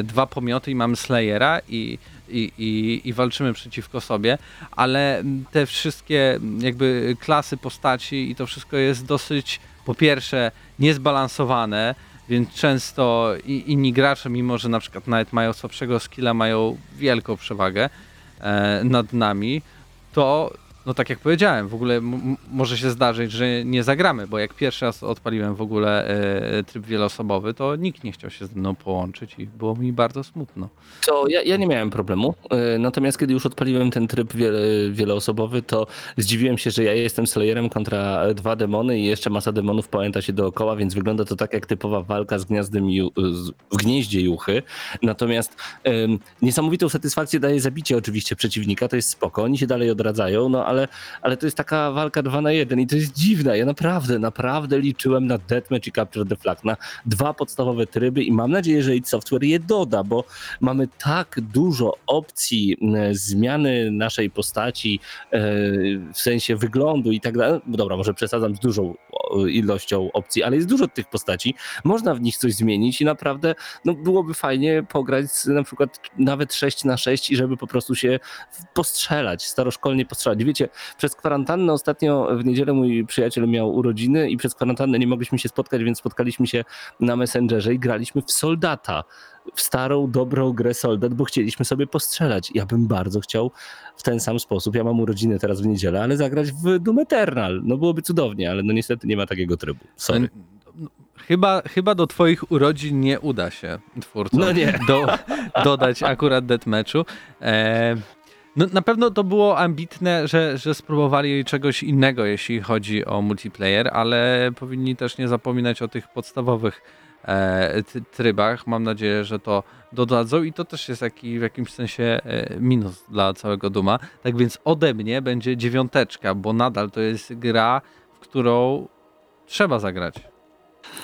dwa pomioty i mamy Slayera i, i, i, i walczymy przeciwko sobie, ale te wszystkie jakby klasy postaci i to wszystko jest dosyć po pierwsze niezbalansowane, więc często inni gracze, mimo że na przykład nawet mają słabszego skilla, mają wielką przewagę e, nad nami, to no tak jak powiedziałem, w ogóle może się zdarzyć, że nie zagramy, bo jak pierwszy raz odpaliłem w ogóle e, tryb wieloosobowy, to nikt nie chciał się ze mną połączyć i było mi bardzo smutno. To ja, ja nie miałem problemu. e, Natomiast kiedy już odpaliłem ten tryb wiele, wieloosobowy, to zdziwiłem się, że ja jestem Slayerem kontra dwa demony i jeszcze masa demonów pamięta się dookoła, więc wygląda to tak jak typowa walka z gniazdem z, w gnieździe juchy. Natomiast em, niesamowitą satysfakcję daje zabicie oczywiście przeciwnika, to jest spoko, oni się dalej odradzają, no ale, ale to jest taka walka dwa na jeden i to jest dziwne. Ja naprawdę, naprawdę liczyłem na Deathmatch i Capture the Flag, na dwa podstawowe tryby i mam nadzieję, że id Software je doda, bo mamy tak dużo opcji zmiany naszej postaci e, w sensie wyglądu i tak dalej. No Dobra, może przesadzam z dużą ilością opcji, ale jest dużo tych postaci. Można w nich coś zmienić i naprawdę no, byłoby fajnie pograć z, na przykład nawet 6 na 6 i żeby po prostu się postrzelać, staroszkolnie postrzelać. Wiecie, przez kwarantannę ostatnio w niedzielę mój przyjaciel miał urodziny i przez kwarantannę nie mogliśmy się spotkać, więc spotkaliśmy się na Messengerze i graliśmy w Soldata w starą, dobrą grę Soldat, bo chcieliśmy sobie postrzelać. Ja bym bardzo chciał w ten sam sposób, ja mam urodziny teraz w niedzielę, ale zagrać w Doom Eternal. No byłoby cudownie, ale no niestety nie ma takiego trybu. Sorry. No, Chyba, chyba do twoich urodzin nie uda się twórcom No nie. Do, dodać akurat deathmatchu. E, no, na pewno to było ambitne, że, że spróbowali czegoś innego, jeśli chodzi o multiplayer, ale powinni też nie zapominać o tych podstawowych e, ty- trybach. Mam nadzieję, że to dodadzą i to też jest jaki, w jakimś sensie e, minus dla całego Duma. Tak więc ode mnie będzie dziewiąteczka, bo nadal to jest gra, w którą trzeba zagrać.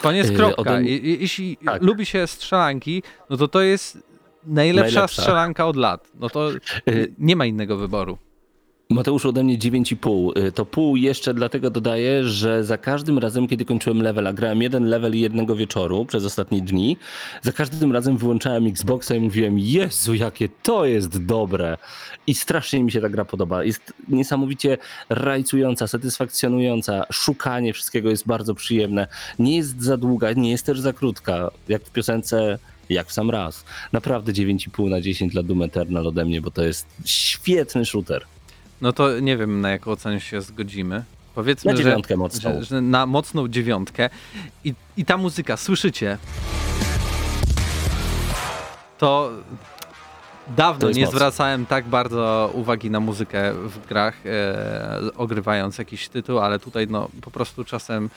Koniec, kropka. ode mnie- I, i- jeśli Tak. lubi się strzelanki, no to to jest najlepsza, Najlepsza. strzelanka od lat. No to Yy, nie ma innego wyboru. Mateusz ode mnie 9,5. Y, To pół jeszcze dlatego dodaję, że za każdym razem, kiedy kończyłem level, a grałem jeden level jednego wieczoru przez ostatnie dni, za każdym razem wyłączałem Xboxa i mówiłem, Jezu, jakie to jest dobre. I strasznie mi się ta gra podoba. Jest niesamowicie rajcująca, satysfakcjonująca. Szukanie wszystkiego jest bardzo przyjemne. Nie jest za długa, nie jest też za krótka. Jak w piosence jak w sam raz. Naprawdę 9,5 na 10 dla Doom Eternal ode mnie, bo to jest świetny shooter. No to nie wiem, na jaką ocenę się zgodzimy. Powiedzmy, Na że, dziewiątkę mocną. że, że na mocną dziewiątkę. I, I ta muzyka, słyszycie? To dawno nie moc. zwracałem tak bardzo uwagi na muzykę w grach, e, ogrywając jakiś tytuł, ale tutaj no po prostu czasem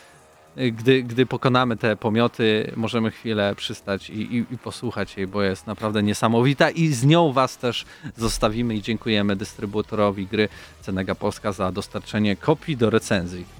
gdy, gdy pokonamy te pomioty, możemy chwilę przystać i, i, i posłuchać jej, bo jest naprawdę niesamowita i z nią Was też zostawimy i dziękujemy dystrybutorowi gry Cenega Polska za dostarczenie kopii do recenzji.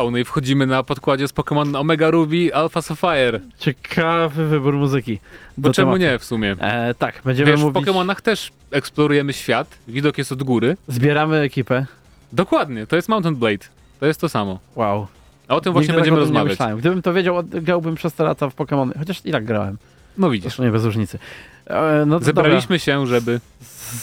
Wow, no i wchodzimy na podkładzie z Pokémon Omega Ruby Alpha Sapphire. Ciekawy wybór muzyki. Bo czemu tematu. nie w sumie? E, tak, będziemy Wiesz, w mówić... Pokémonach też eksplorujemy świat, widok jest od góry. Zbieramy ekipę. Dokładnie, to jest Mountain Blade. To jest to samo. Wow. A o tym właśnie Nigdy będziemy tak o tym Nie rozmawiać. myślałem. Gdybym to wiedział, grałbym przez te lata w Pokémony. Chociaż i tak grałem. No widzisz. Zresztą nie bez różnicy. E, no Zebraliśmy się, żeby... Dobra.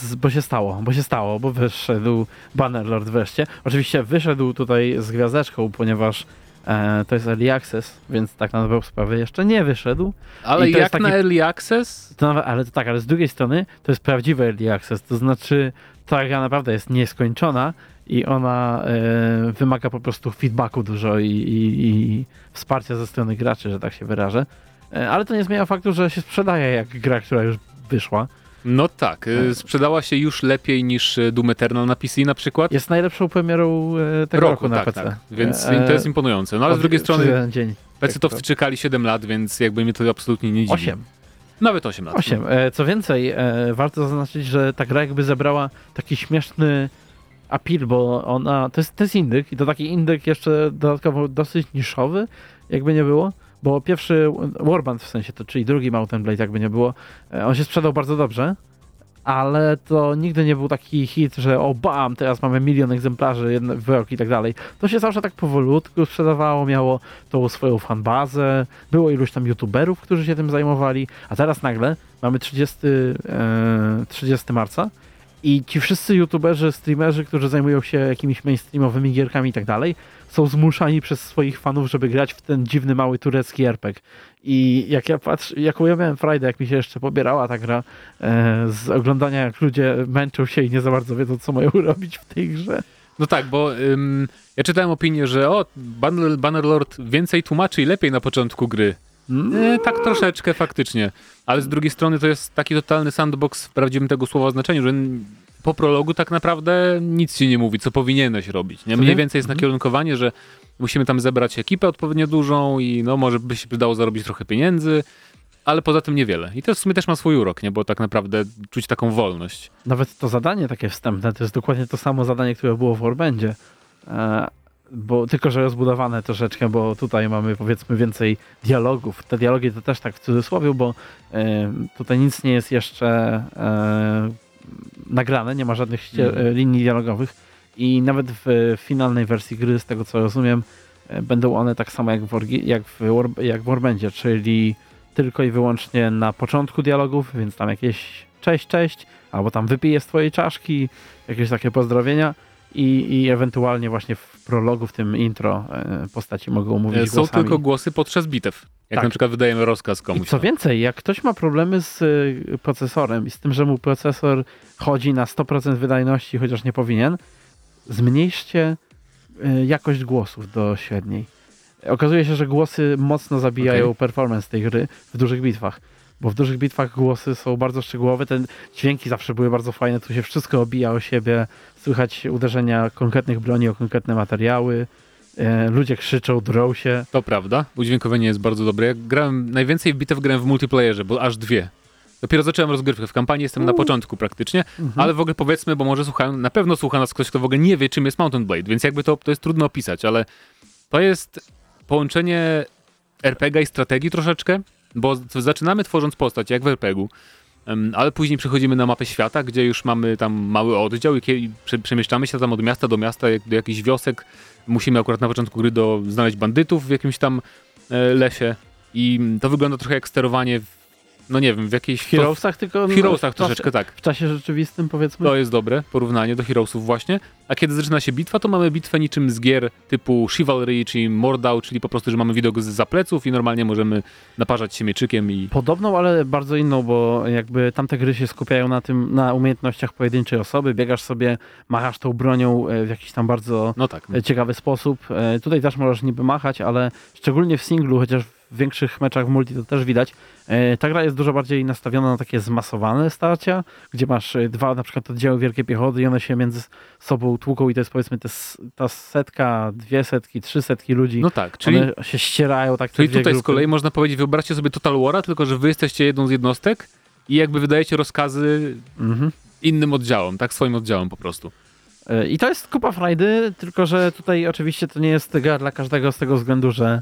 Z, bo się stało, bo się stało, bo wyszedł Bannerlord wreszcie. Oczywiście wyszedł tutaj z gwiazdeczką, ponieważ e, to jest Early Access, więc tak na dobrą sprawę jeszcze nie wyszedł. Ale I jak taki- na Early Access? To nawet, ale to tak, ale z drugiej strony to jest prawdziwy Early Access, to znaczy ta gra naprawdę jest nieskończona i ona e, wymaga po prostu feedbacku dużo i, i, i wsparcia ze strony graczy, że tak się wyrażę. E, ale to nie zmienia faktu, że się sprzedaje jak gra, która już wyszła. No tak, y, sprzedała się już lepiej niż Doom Eternal na PC na przykład. Jest najlepszą premierą e, tego roku, na tak, PC. tak. Więc E, to jest imponujące. No ale z drugiej strony dzień. PC-towcy czekali 7 lat, więc jakby mnie to absolutnie nie dziwi. Osiem. Nawet 8 lat. 8. E, co więcej, e, warto zaznaczyć, że ta gra jakby zebrała taki śmieszny appeal, bo ona, to jest, to jest indyk i to taki indyk jeszcze dodatkowo dosyć niszowy, jakby nie było, bo pierwszy Warband w sensie, to czyli drugi Mountain Blade jakby nie było, e, on się sprzedał bardzo dobrze, ale to nigdy nie był taki hit, że o bam, teraz mamy milion egzemplarzy jedno, w rok i tak dalej. To się zawsze tak powolutku sprzedawało, miało tą swoją fanbazę, było iluś tam youtuberów, którzy się tym zajmowali, a teraz nagle mamy 30, e, 30 marca I ci wszyscy youtuberzy, streamerzy, którzy zajmują się jakimiś mainstreamowymi gierkami i tak dalej, są zmuszani przez swoich fanów, żeby grać w ten dziwny, mały turecki RPG. I jak ja patrzę, jaką ja miałem frajdę, jak mi się jeszcze pobierała ta gra e, z oglądania, jak ludzie męczą się i nie za bardzo wiedzą, co mają robić w tej grze. No tak, bo ym, ja czytałem opinię, że o, Banner, Bannerlord więcej tłumaczy i lepiej na początku gry. E, tak troszeczkę faktycznie. Ale z drugiej strony to jest taki totalny sandbox w prawdziwym tego słowa znaczeniu, że po prologu tak naprawdę nic ci nie mówi, co powinieneś robić. Nie? Mniej nie? więcej jest nakierunkowanie, że musimy tam zebrać ekipę odpowiednio dużą i no może by się przydało zarobić trochę pieniędzy, ale poza tym niewiele. I to w sumie też ma swój urok, nie? bo tak naprawdę czuć taką wolność. Nawet to zadanie takie wstępne, to jest dokładnie to samo zadanie, które było w Warbandzie. E, bo tylko, że rozbudowane troszeczkę, bo tutaj mamy powiedzmy więcej dialogów. Te dialogi to też tak w cudzysłowie, bo e, tutaj nic nie jest jeszcze e, nagrane, nie ma żadnych Mhm. e, linii dialogowych i nawet w finalnej wersji gry, z tego co rozumiem, e, będą one tak samo jak w, orgi- jak w, War- jak w Warbandzie, czyli tylko i wyłącznie na początku dialogów, więc tam jakieś cześć, cześć, albo tam wypiję z twojej czaszki, jakieś takie pozdrowienia i, i ewentualnie właśnie w prologu, w tym intro e, postaci mogą mówić E, Są głosami. tylko głosy podczas bitew. Jak Tak. na przykład wydajemy rozkaz I komuś. co tam. więcej, jak ktoś ma problemy z y, procesorem i z tym, że mu procesor chodzi na 100% wydajności, chociaż nie powinien, zmniejszcie jakość głosów do średniej. Okazuje się, że głosy mocno zabijają Okej. performance tej gry w dużych bitwach. Bo w dużych bitwach głosy są bardzo szczegółowe, te dźwięki zawsze były bardzo fajne, tu się wszystko obija o siebie, słychać uderzenia konkretnych broni o konkretne materiały, e, ludzie krzyczą, drą się. To prawda, udźwiękowienie jest bardzo dobre. Ja grałem, najwięcej w bitew grałem w multiplayerze, bo aż dwie. Dopiero zacząłem rozgrywkę, w kampanii jestem na początku praktycznie, ale w ogóle powiedzmy, bo może słuchają, na pewno słucha nas ktoś, kto w ogóle nie wie, czym jest Mountain Blade, więc jakby to, to jest trudno opisać, ale to jest połączenie RPG i strategii troszeczkę, bo zaczynamy tworząc postać, jak w RPG-u, em, ale później przechodzimy na mapę świata, gdzie już mamy tam mały oddział i przemieszczamy się tam od miasta do miasta, do jakichś wiosek. Musimy akurat na początku gry do, znaleźć bandytów w jakimś tam e, lesie i to wygląda trochę jak sterowanie no nie wiem, w jakiejś... W Heroesach tylko... w no, Heroesach czasie- troszeczkę tak. W czasie rzeczywistym powiedzmy. To jest dobre porównanie do Heroesów właśnie. A kiedy zaczyna się bitwa, to mamy bitwę niczym z gier typu Chivalry, czy Mordau, czyli po prostu, że mamy widok z zapleców i normalnie możemy naparzać się mieczykiem i... Podobną, ale bardzo inną, bo jakby tamte gry się skupiają na tym, na umiejętnościach pojedynczej osoby, biegasz sobie, machasz tą bronią e, w jakiś tam bardzo No tak. e, ciekawy sposób. E, Tutaj też możesz niby machać, ale szczególnie w singlu, chociaż w większych meczach w multi to też widać, e, ta gra jest dużo bardziej nastawiona na takie zmasowane starcia, gdzie masz e, dwa na przykład oddziały wielkiej piechoty i one się między sobą tłuką i to jest powiedzmy te, ta setka, dwie setki, trzy setki ludzi. No tak, czyli, One się ścierają tak czyli tutaj z grupy. kolei można powiedzieć, wyobraźcie sobie Total War'a, tylko że wy jesteście jedną z jednostek i jakby wydajecie rozkazy Mhm. innym oddziałom, tak? Swoim oddziałom po prostu. E, I to jest kupa frajdy, tylko że tutaj oczywiście to nie jest gra dla każdego z tego względu, że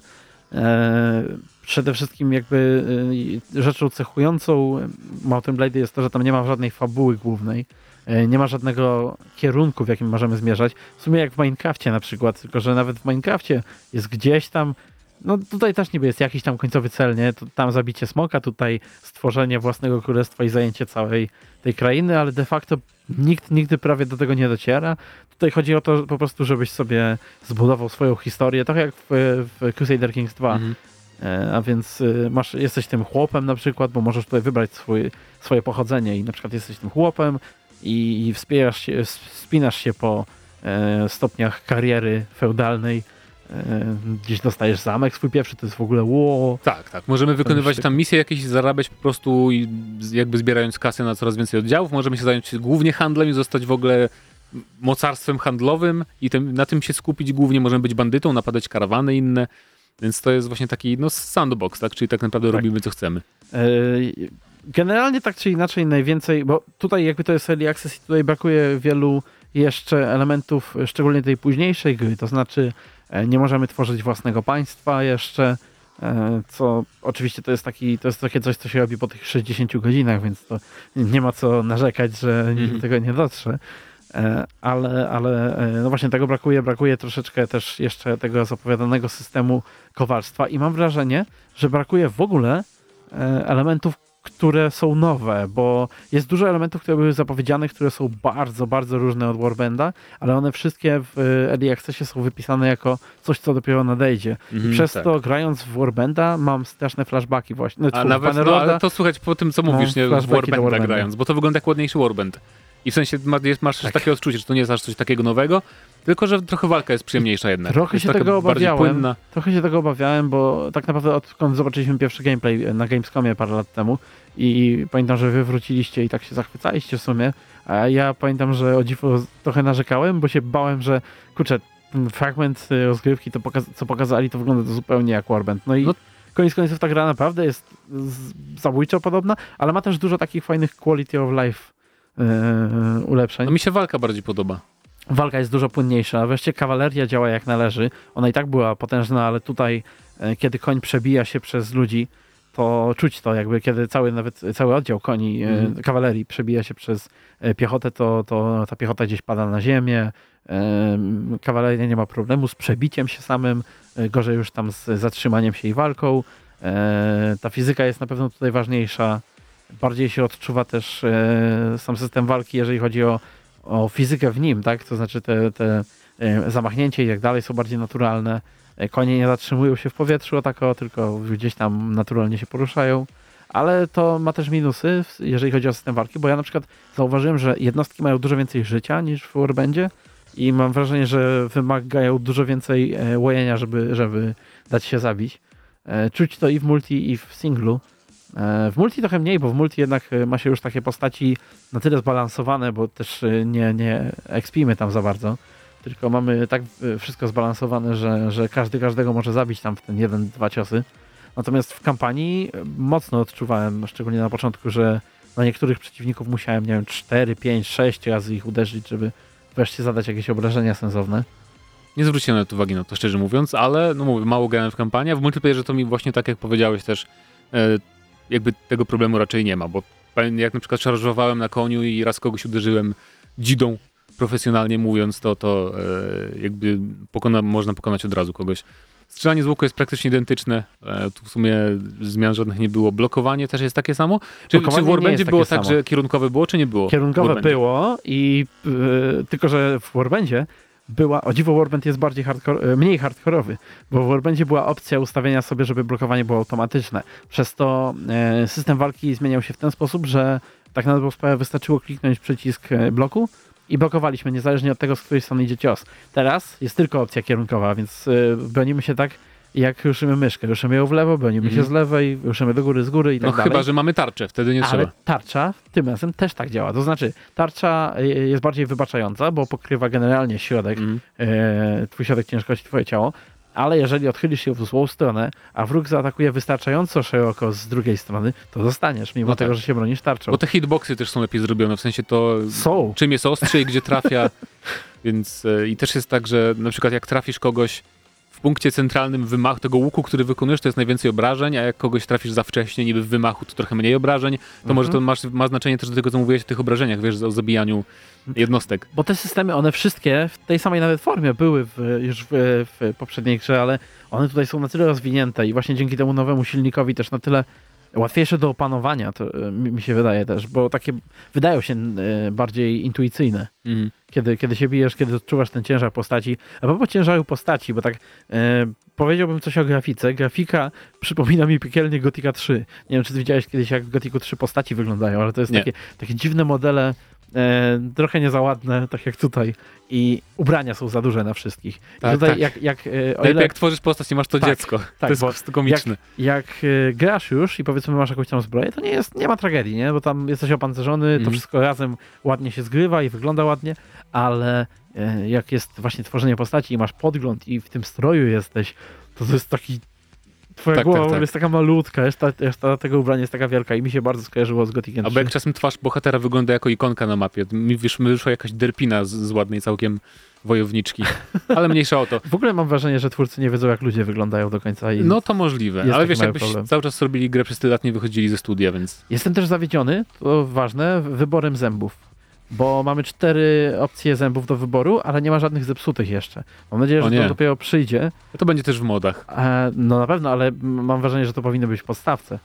przede wszystkim jakby e, rzeczą cechującą Mountain Blade jest to, że tam nie ma żadnej fabuły głównej. E, nie ma żadnego kierunku, w jakim możemy zmierzać. W sumie jak w Minecrafcie na przykład, tylko że nawet w Minecrafcie jest gdzieś tam no tutaj też niby jest jakiś tam końcowy cel, nie? Tam zabicie smoka, tutaj stworzenie własnego królestwa i zajęcie całej tej krainy, ale de facto nikt nigdy prawie do tego nie dociera. Tutaj chodzi o to po prostu, żebyś sobie zbudował swoją historię, tak jak w, w Crusader Kings 2. Mhm. E, A więc y, masz, jesteś tym chłopem na przykład, bo możesz tutaj wybrać swój, swoje pochodzenie i na przykład jesteś tym chłopem i, i wspierasz się, wspinasz się po e, stopniach kariery feudalnej. Gdzieś dostajesz zamek swój pierwszy, to jest w ogóle ło. Tak, tak. Możemy wykonywać tam misje jakieś, zarabiać po prostu i jakby zbierając kasę na coraz więcej oddziałów. Możemy się zająć głównie handlem i zostać w ogóle mocarstwem handlowym i tym, na tym się skupić głównie. Możemy być bandytą, napadać karawany inne. Więc to jest właśnie taki no, sandbox, tak? Czyli tak naprawdę Tak. robimy co chcemy. E, Generalnie tak czy inaczej najwięcej, bo tutaj jakby to jest early access i tutaj brakuje wielu jeszcze elementów, szczególnie tej późniejszej gry, to znaczy e, nie możemy tworzyć własnego państwa jeszcze, e, co oczywiście to jest taki, to jest takie coś, co się robi po tych 60 godzinach, więc to nie ma co narzekać, że nikt Mhm. tego nie dotrze. E, Ale, ale no właśnie tego brakuje, brakuje troszeczkę też jeszcze tego zapowiadanego systemu kowalstwa i mam wrażenie, że brakuje w ogóle elementów które są nowe, bo jest dużo elementów, które były zapowiedziane, które są bardzo, bardzo różne od Warbanda, ale one wszystkie w e, Early Accessie są wypisane jako coś, co dopiero nadejdzie. I przez tak. to, grając w Warbanda, mam straszne flashbacki właśnie. No, A nawet, no, ale to słuchać po tym, co No, mówisz, nie, w Warbanda Warbanda. grając, bo to wygląda jak ładniejszy Warband. I w sensie jest, masz Tak. takie odczucie, że to nie jest aż coś takiego nowego, tylko że trochę walka jest przyjemniejsza jednak. Trochę jest się tego obawiałem. Trochę się tego obawiałem, bo tak naprawdę odkąd zobaczyliśmy pierwszy gameplay na Gamescomie parę lat temu i pamiętam, że wy wróciliście i tak się zachwycaliście w sumie, a ja pamiętam, że o dziwo trochę narzekałem, bo się bałem, że kurczę, ten fragment y, rozgrywki, to co pokazali, to wygląda to zupełnie jak Warband. No i No- koniec końców ta gra naprawdę jest zabójczo podobna, ale ma też dużo takich fajnych quality of life ulepszeń. No mi się walka bardziej podoba. Walka jest dużo płynniejsza. Wreszcie kawaleria działa jak należy. Ona i tak była potężna, ale tutaj, e, kiedy koń przebija się przez ludzi, to czuć to, jakby kiedy cały nawet cały oddział koni, e, Mhm. kawalerii przebija się przez e, piechotę, to, to ta piechota gdzieś pada na ziemię. E, Kawaleria nie ma problemu z przebiciem się samym, e, gorzej już tam z zatrzymaniem się i walką. E, Ta fizyka jest na pewno tutaj ważniejsza. Bardziej się odczuwa też e, sam system walki, jeżeli chodzi o o fizykę w nim, tak? To znaczy te, te e, zamachnięcie i tak dalej są bardziej naturalne. E, Konie nie zatrzymują się w powietrzu o tako, tylko gdzieś tam naturalnie się poruszają. Ale to ma też minusy, jeżeli chodzi o system walki, bo ja na przykład zauważyłem, że jednostki mają dużo więcej życia niż w Warbandzie i mam wrażenie, że wymagają dużo więcej łojenia, żeby, żeby dać się zabić. Czuć to i w multi, i w singlu. E, W multi trochę mniej, bo w multi jednak e, ma się już takie postaci na tyle zbalansowane, bo też y, nie, nie ekspimy tam za bardzo, tylko mamy tak wszystko zbalansowane, że, że każdy każdego może zabić tam w ten jeden, dwa ciosy. Natomiast w kampanii mocno odczuwałem, szczególnie na początku, że na niektórych przeciwników musiałem, nie wiem, 4, 5, 6 razy ich uderzyć, żeby wreszcie zadać jakieś obrażenia sensowne. Nie zwróciłem nawet uwagi na to, szczerze mówiąc, ale no mówię, mało grałem w kampanię, w multiplayerze to mi właśnie tak jak powiedziałeś też, e, jakby tego problemu raczej nie ma, bo jak na przykład szarżowałem na koniu i raz kogoś uderzyłem dzidą, profesjonalnie mówiąc, to, to e, jakby pokona, można pokonać od razu kogoś. Strzelanie z łuku jest praktycznie identyczne, e, tu w sumie zmian żadnych nie było. Blokowanie też jest takie samo? Czy, czy w jest było tak, samo. że kierunkowe było, czy nie było? Kierunkowe Warbandzie? było i y, tylko, że w Warbandzie była, o dziwo Warband jest bardziej hardcore, y, mniej hardkorowy, bo w Warbandzie była opcja ustawienia sobie, żeby blokowanie było automatyczne. Przez to e, system walki zmieniał się w ten sposób, że tak na dobrą sprawę wystarczyło kliknąć przycisk e, bloku i blokowaliśmy, niezależnie od tego, z której strony idzie cios. Teraz jest tylko opcja kierunkowa, więc bronimy się tak, jak ruszymy myszkę. Ruszymy ją w lewo, bronimy Mhm. się z lewej, ruszymy do góry, z góry i tak No dalej. chyba, że mamy tarczę, wtedy nie Ale trzeba. tarcza tym razem też tak działa. To znaczy, tarcza y, jest bardziej wybaczająca, bo pokrywa generalnie środek, Mhm. e, twój środek ciężkości, twoje ciało. Ale jeżeli odchylisz się w złą stronę, a wróg zaatakuje wystarczająco szeroko z drugiej strony, to zostaniesz, mimo No tego, tak. że się bronisz tarczą. Bo te hitboxy też są lepiej zrobione, w sensie to Są. czym jest ostrze i gdzie trafia. Więc e, i też jest tak, że na przykład jak trafisz kogoś w punkcie centralnym wymachu tego łuku, który wykonujesz, to jest najwięcej obrażeń, a jak kogoś trafisz za wcześnie, niby w wymachu, to trochę mniej obrażeń. To może to masz, ma znaczenie też do tego, co mówiłeś o tych obrażeniach, wiesz, o zabijaniu jednostek. Bo te systemy, one wszystkie w tej samej nawet formie były w, już w, w poprzedniej grze, ale one tutaj są na tyle rozwinięte i właśnie dzięki temu nowemu silnikowi też na tyle łatwiejsze do opanowania, to e, mi się wydaje też, bo takie wydają się e, bardziej intuicyjne. Mhm. Kiedy, kiedy się bijesz, kiedy odczuwasz ten ciężar postaci. A propos ciężaru postaci, bo tak e, powiedziałbym coś o grafice. Grafika przypomina mi piekielnie Gothica 3. Nie wiem, czy ty widziałeś kiedyś, jak w Gothicu 3 postaci wyglądają, ale to jest Nie. takie, takie dziwne modele, e, trochę niezaładne, tak jak tutaj. I ubrania są za duże na wszystkich. Tak, tutaj tak. jak, jak e, o ile jak tworzysz postać i masz to Tak, dziecko. to tak, jest bo komiczne. jak e, grasz już i powiedzmy masz jakąś tam zbroję, to nie jest, nie ma tragedii, nie? Bo tam jesteś opancerzony, to Mhm. wszystko razem ładnie się zgrywa i wygląda ładnie, ale e, jak jest właśnie tworzenie postaci i masz podgląd i w tym stroju jesteś, to to jest taki twoja Tak, głowa tak, tak. jest taka malutka, reszta, reszta tego ubrania jest taka wielka i mi się bardzo skojarzyło z Gothiciem Albo jak 3. czasem twarz bohatera wygląda jako ikonka na mapie. Mi wiesz, mi wyszła jakaś derpina z, z ładnej całkiem wojowniczki. Ale mniejsza o to. W ogóle mam wrażenie, że twórcy nie wiedzą, jak ludzie wyglądają do końca i No to możliwe, ale wiesz, jakbyś problem. cały czas robili grę przez tyle lat, nie wychodzili ze studia, więc Jestem też zawiedziony, to ważne, wyborem zębów. Bo mamy cztery opcje zębów do wyboru, ale nie ma żadnych zepsutych jeszcze. Mam nadzieję, że to dopiero przyjdzie. to będzie też w modach. E, no na pewno, ale mam wrażenie, że to powinno być w podstawce.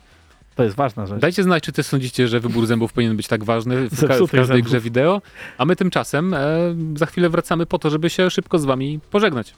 To jest ważna rzecz. Dajcie znać, czy też sądzicie, że wybór zębów powinien być tak ważny w, ka- w każdej zębów. grze wideo. A my tymczasem e, za chwilę wracamy po to, żeby się szybko z wami pożegnać.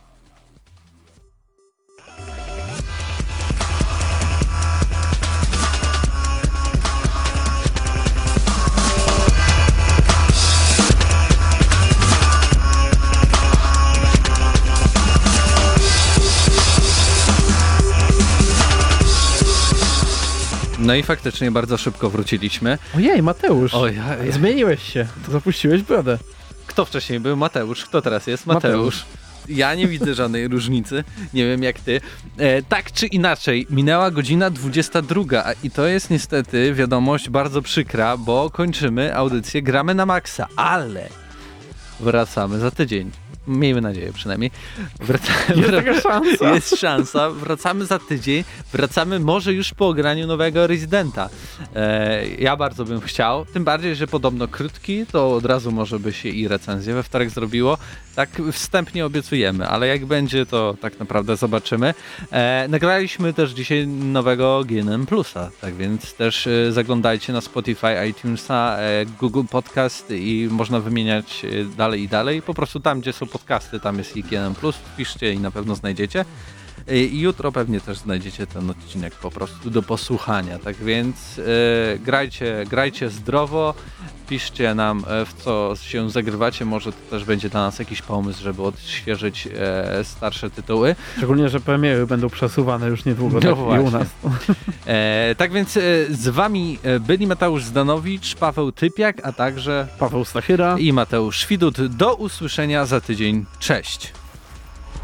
No i faktycznie bardzo szybko wróciliśmy. Ojej, Mateusz, O, ja, ja, zmieniłeś się, to zapuściłeś brodę. kto wcześniej był? Mateusz. Kto teraz jest? Mateusz. Mateusz. Ja nie widzę żadnej różnicy. Nie wiem jak ty. E, tak czy inaczej, minęła godzina 22 a- i to jest niestety wiadomość bardzo przykra, bo kończymy audycję Gramy na Maxa, ale wracamy za tydzień. Miejmy nadzieję przynajmniej. Wracamy, Jest taka szansa. Jest szansa. Wracamy za tydzień. Wracamy może już po ograniu nowego Residenta. E, ja bardzo bym chciał. Tym bardziej, że podobno krótki, to od razu może by się i recenzję we wtorek zrobiło. Tak wstępnie obiecujemy, ale jak będzie, to tak naprawdę zobaczymy. E, nagraliśmy też dzisiaj nowego GNM Plusa, tak więc też e, zaglądajcie na Spotify, iTunesa, e, Google Podcast i można wymieniać e, dalej i dalej. Po prostu tam, gdzie są podcasty, tam jest i GNM Plus, wpiszcie i na pewno znajdziecie. I jutro pewnie też znajdziecie ten odcinek po prostu do posłuchania. Tak więc e, grajcie, grajcie zdrowo, piszcie nam e, w co się zagrywacie. Może to też będzie dla nas jakiś pomysł, żeby odświeżyć e, starsze tytuły. Szczególnie, że premiery będą przesuwane już niedługo, No tak i właśnie. u nas. E, tak więc z wami byli Mateusz Zdanowicz, Paweł Typiak, a także Paweł Stachyra. i Mateusz Widut. Do usłyszenia za tydzień. Cześć!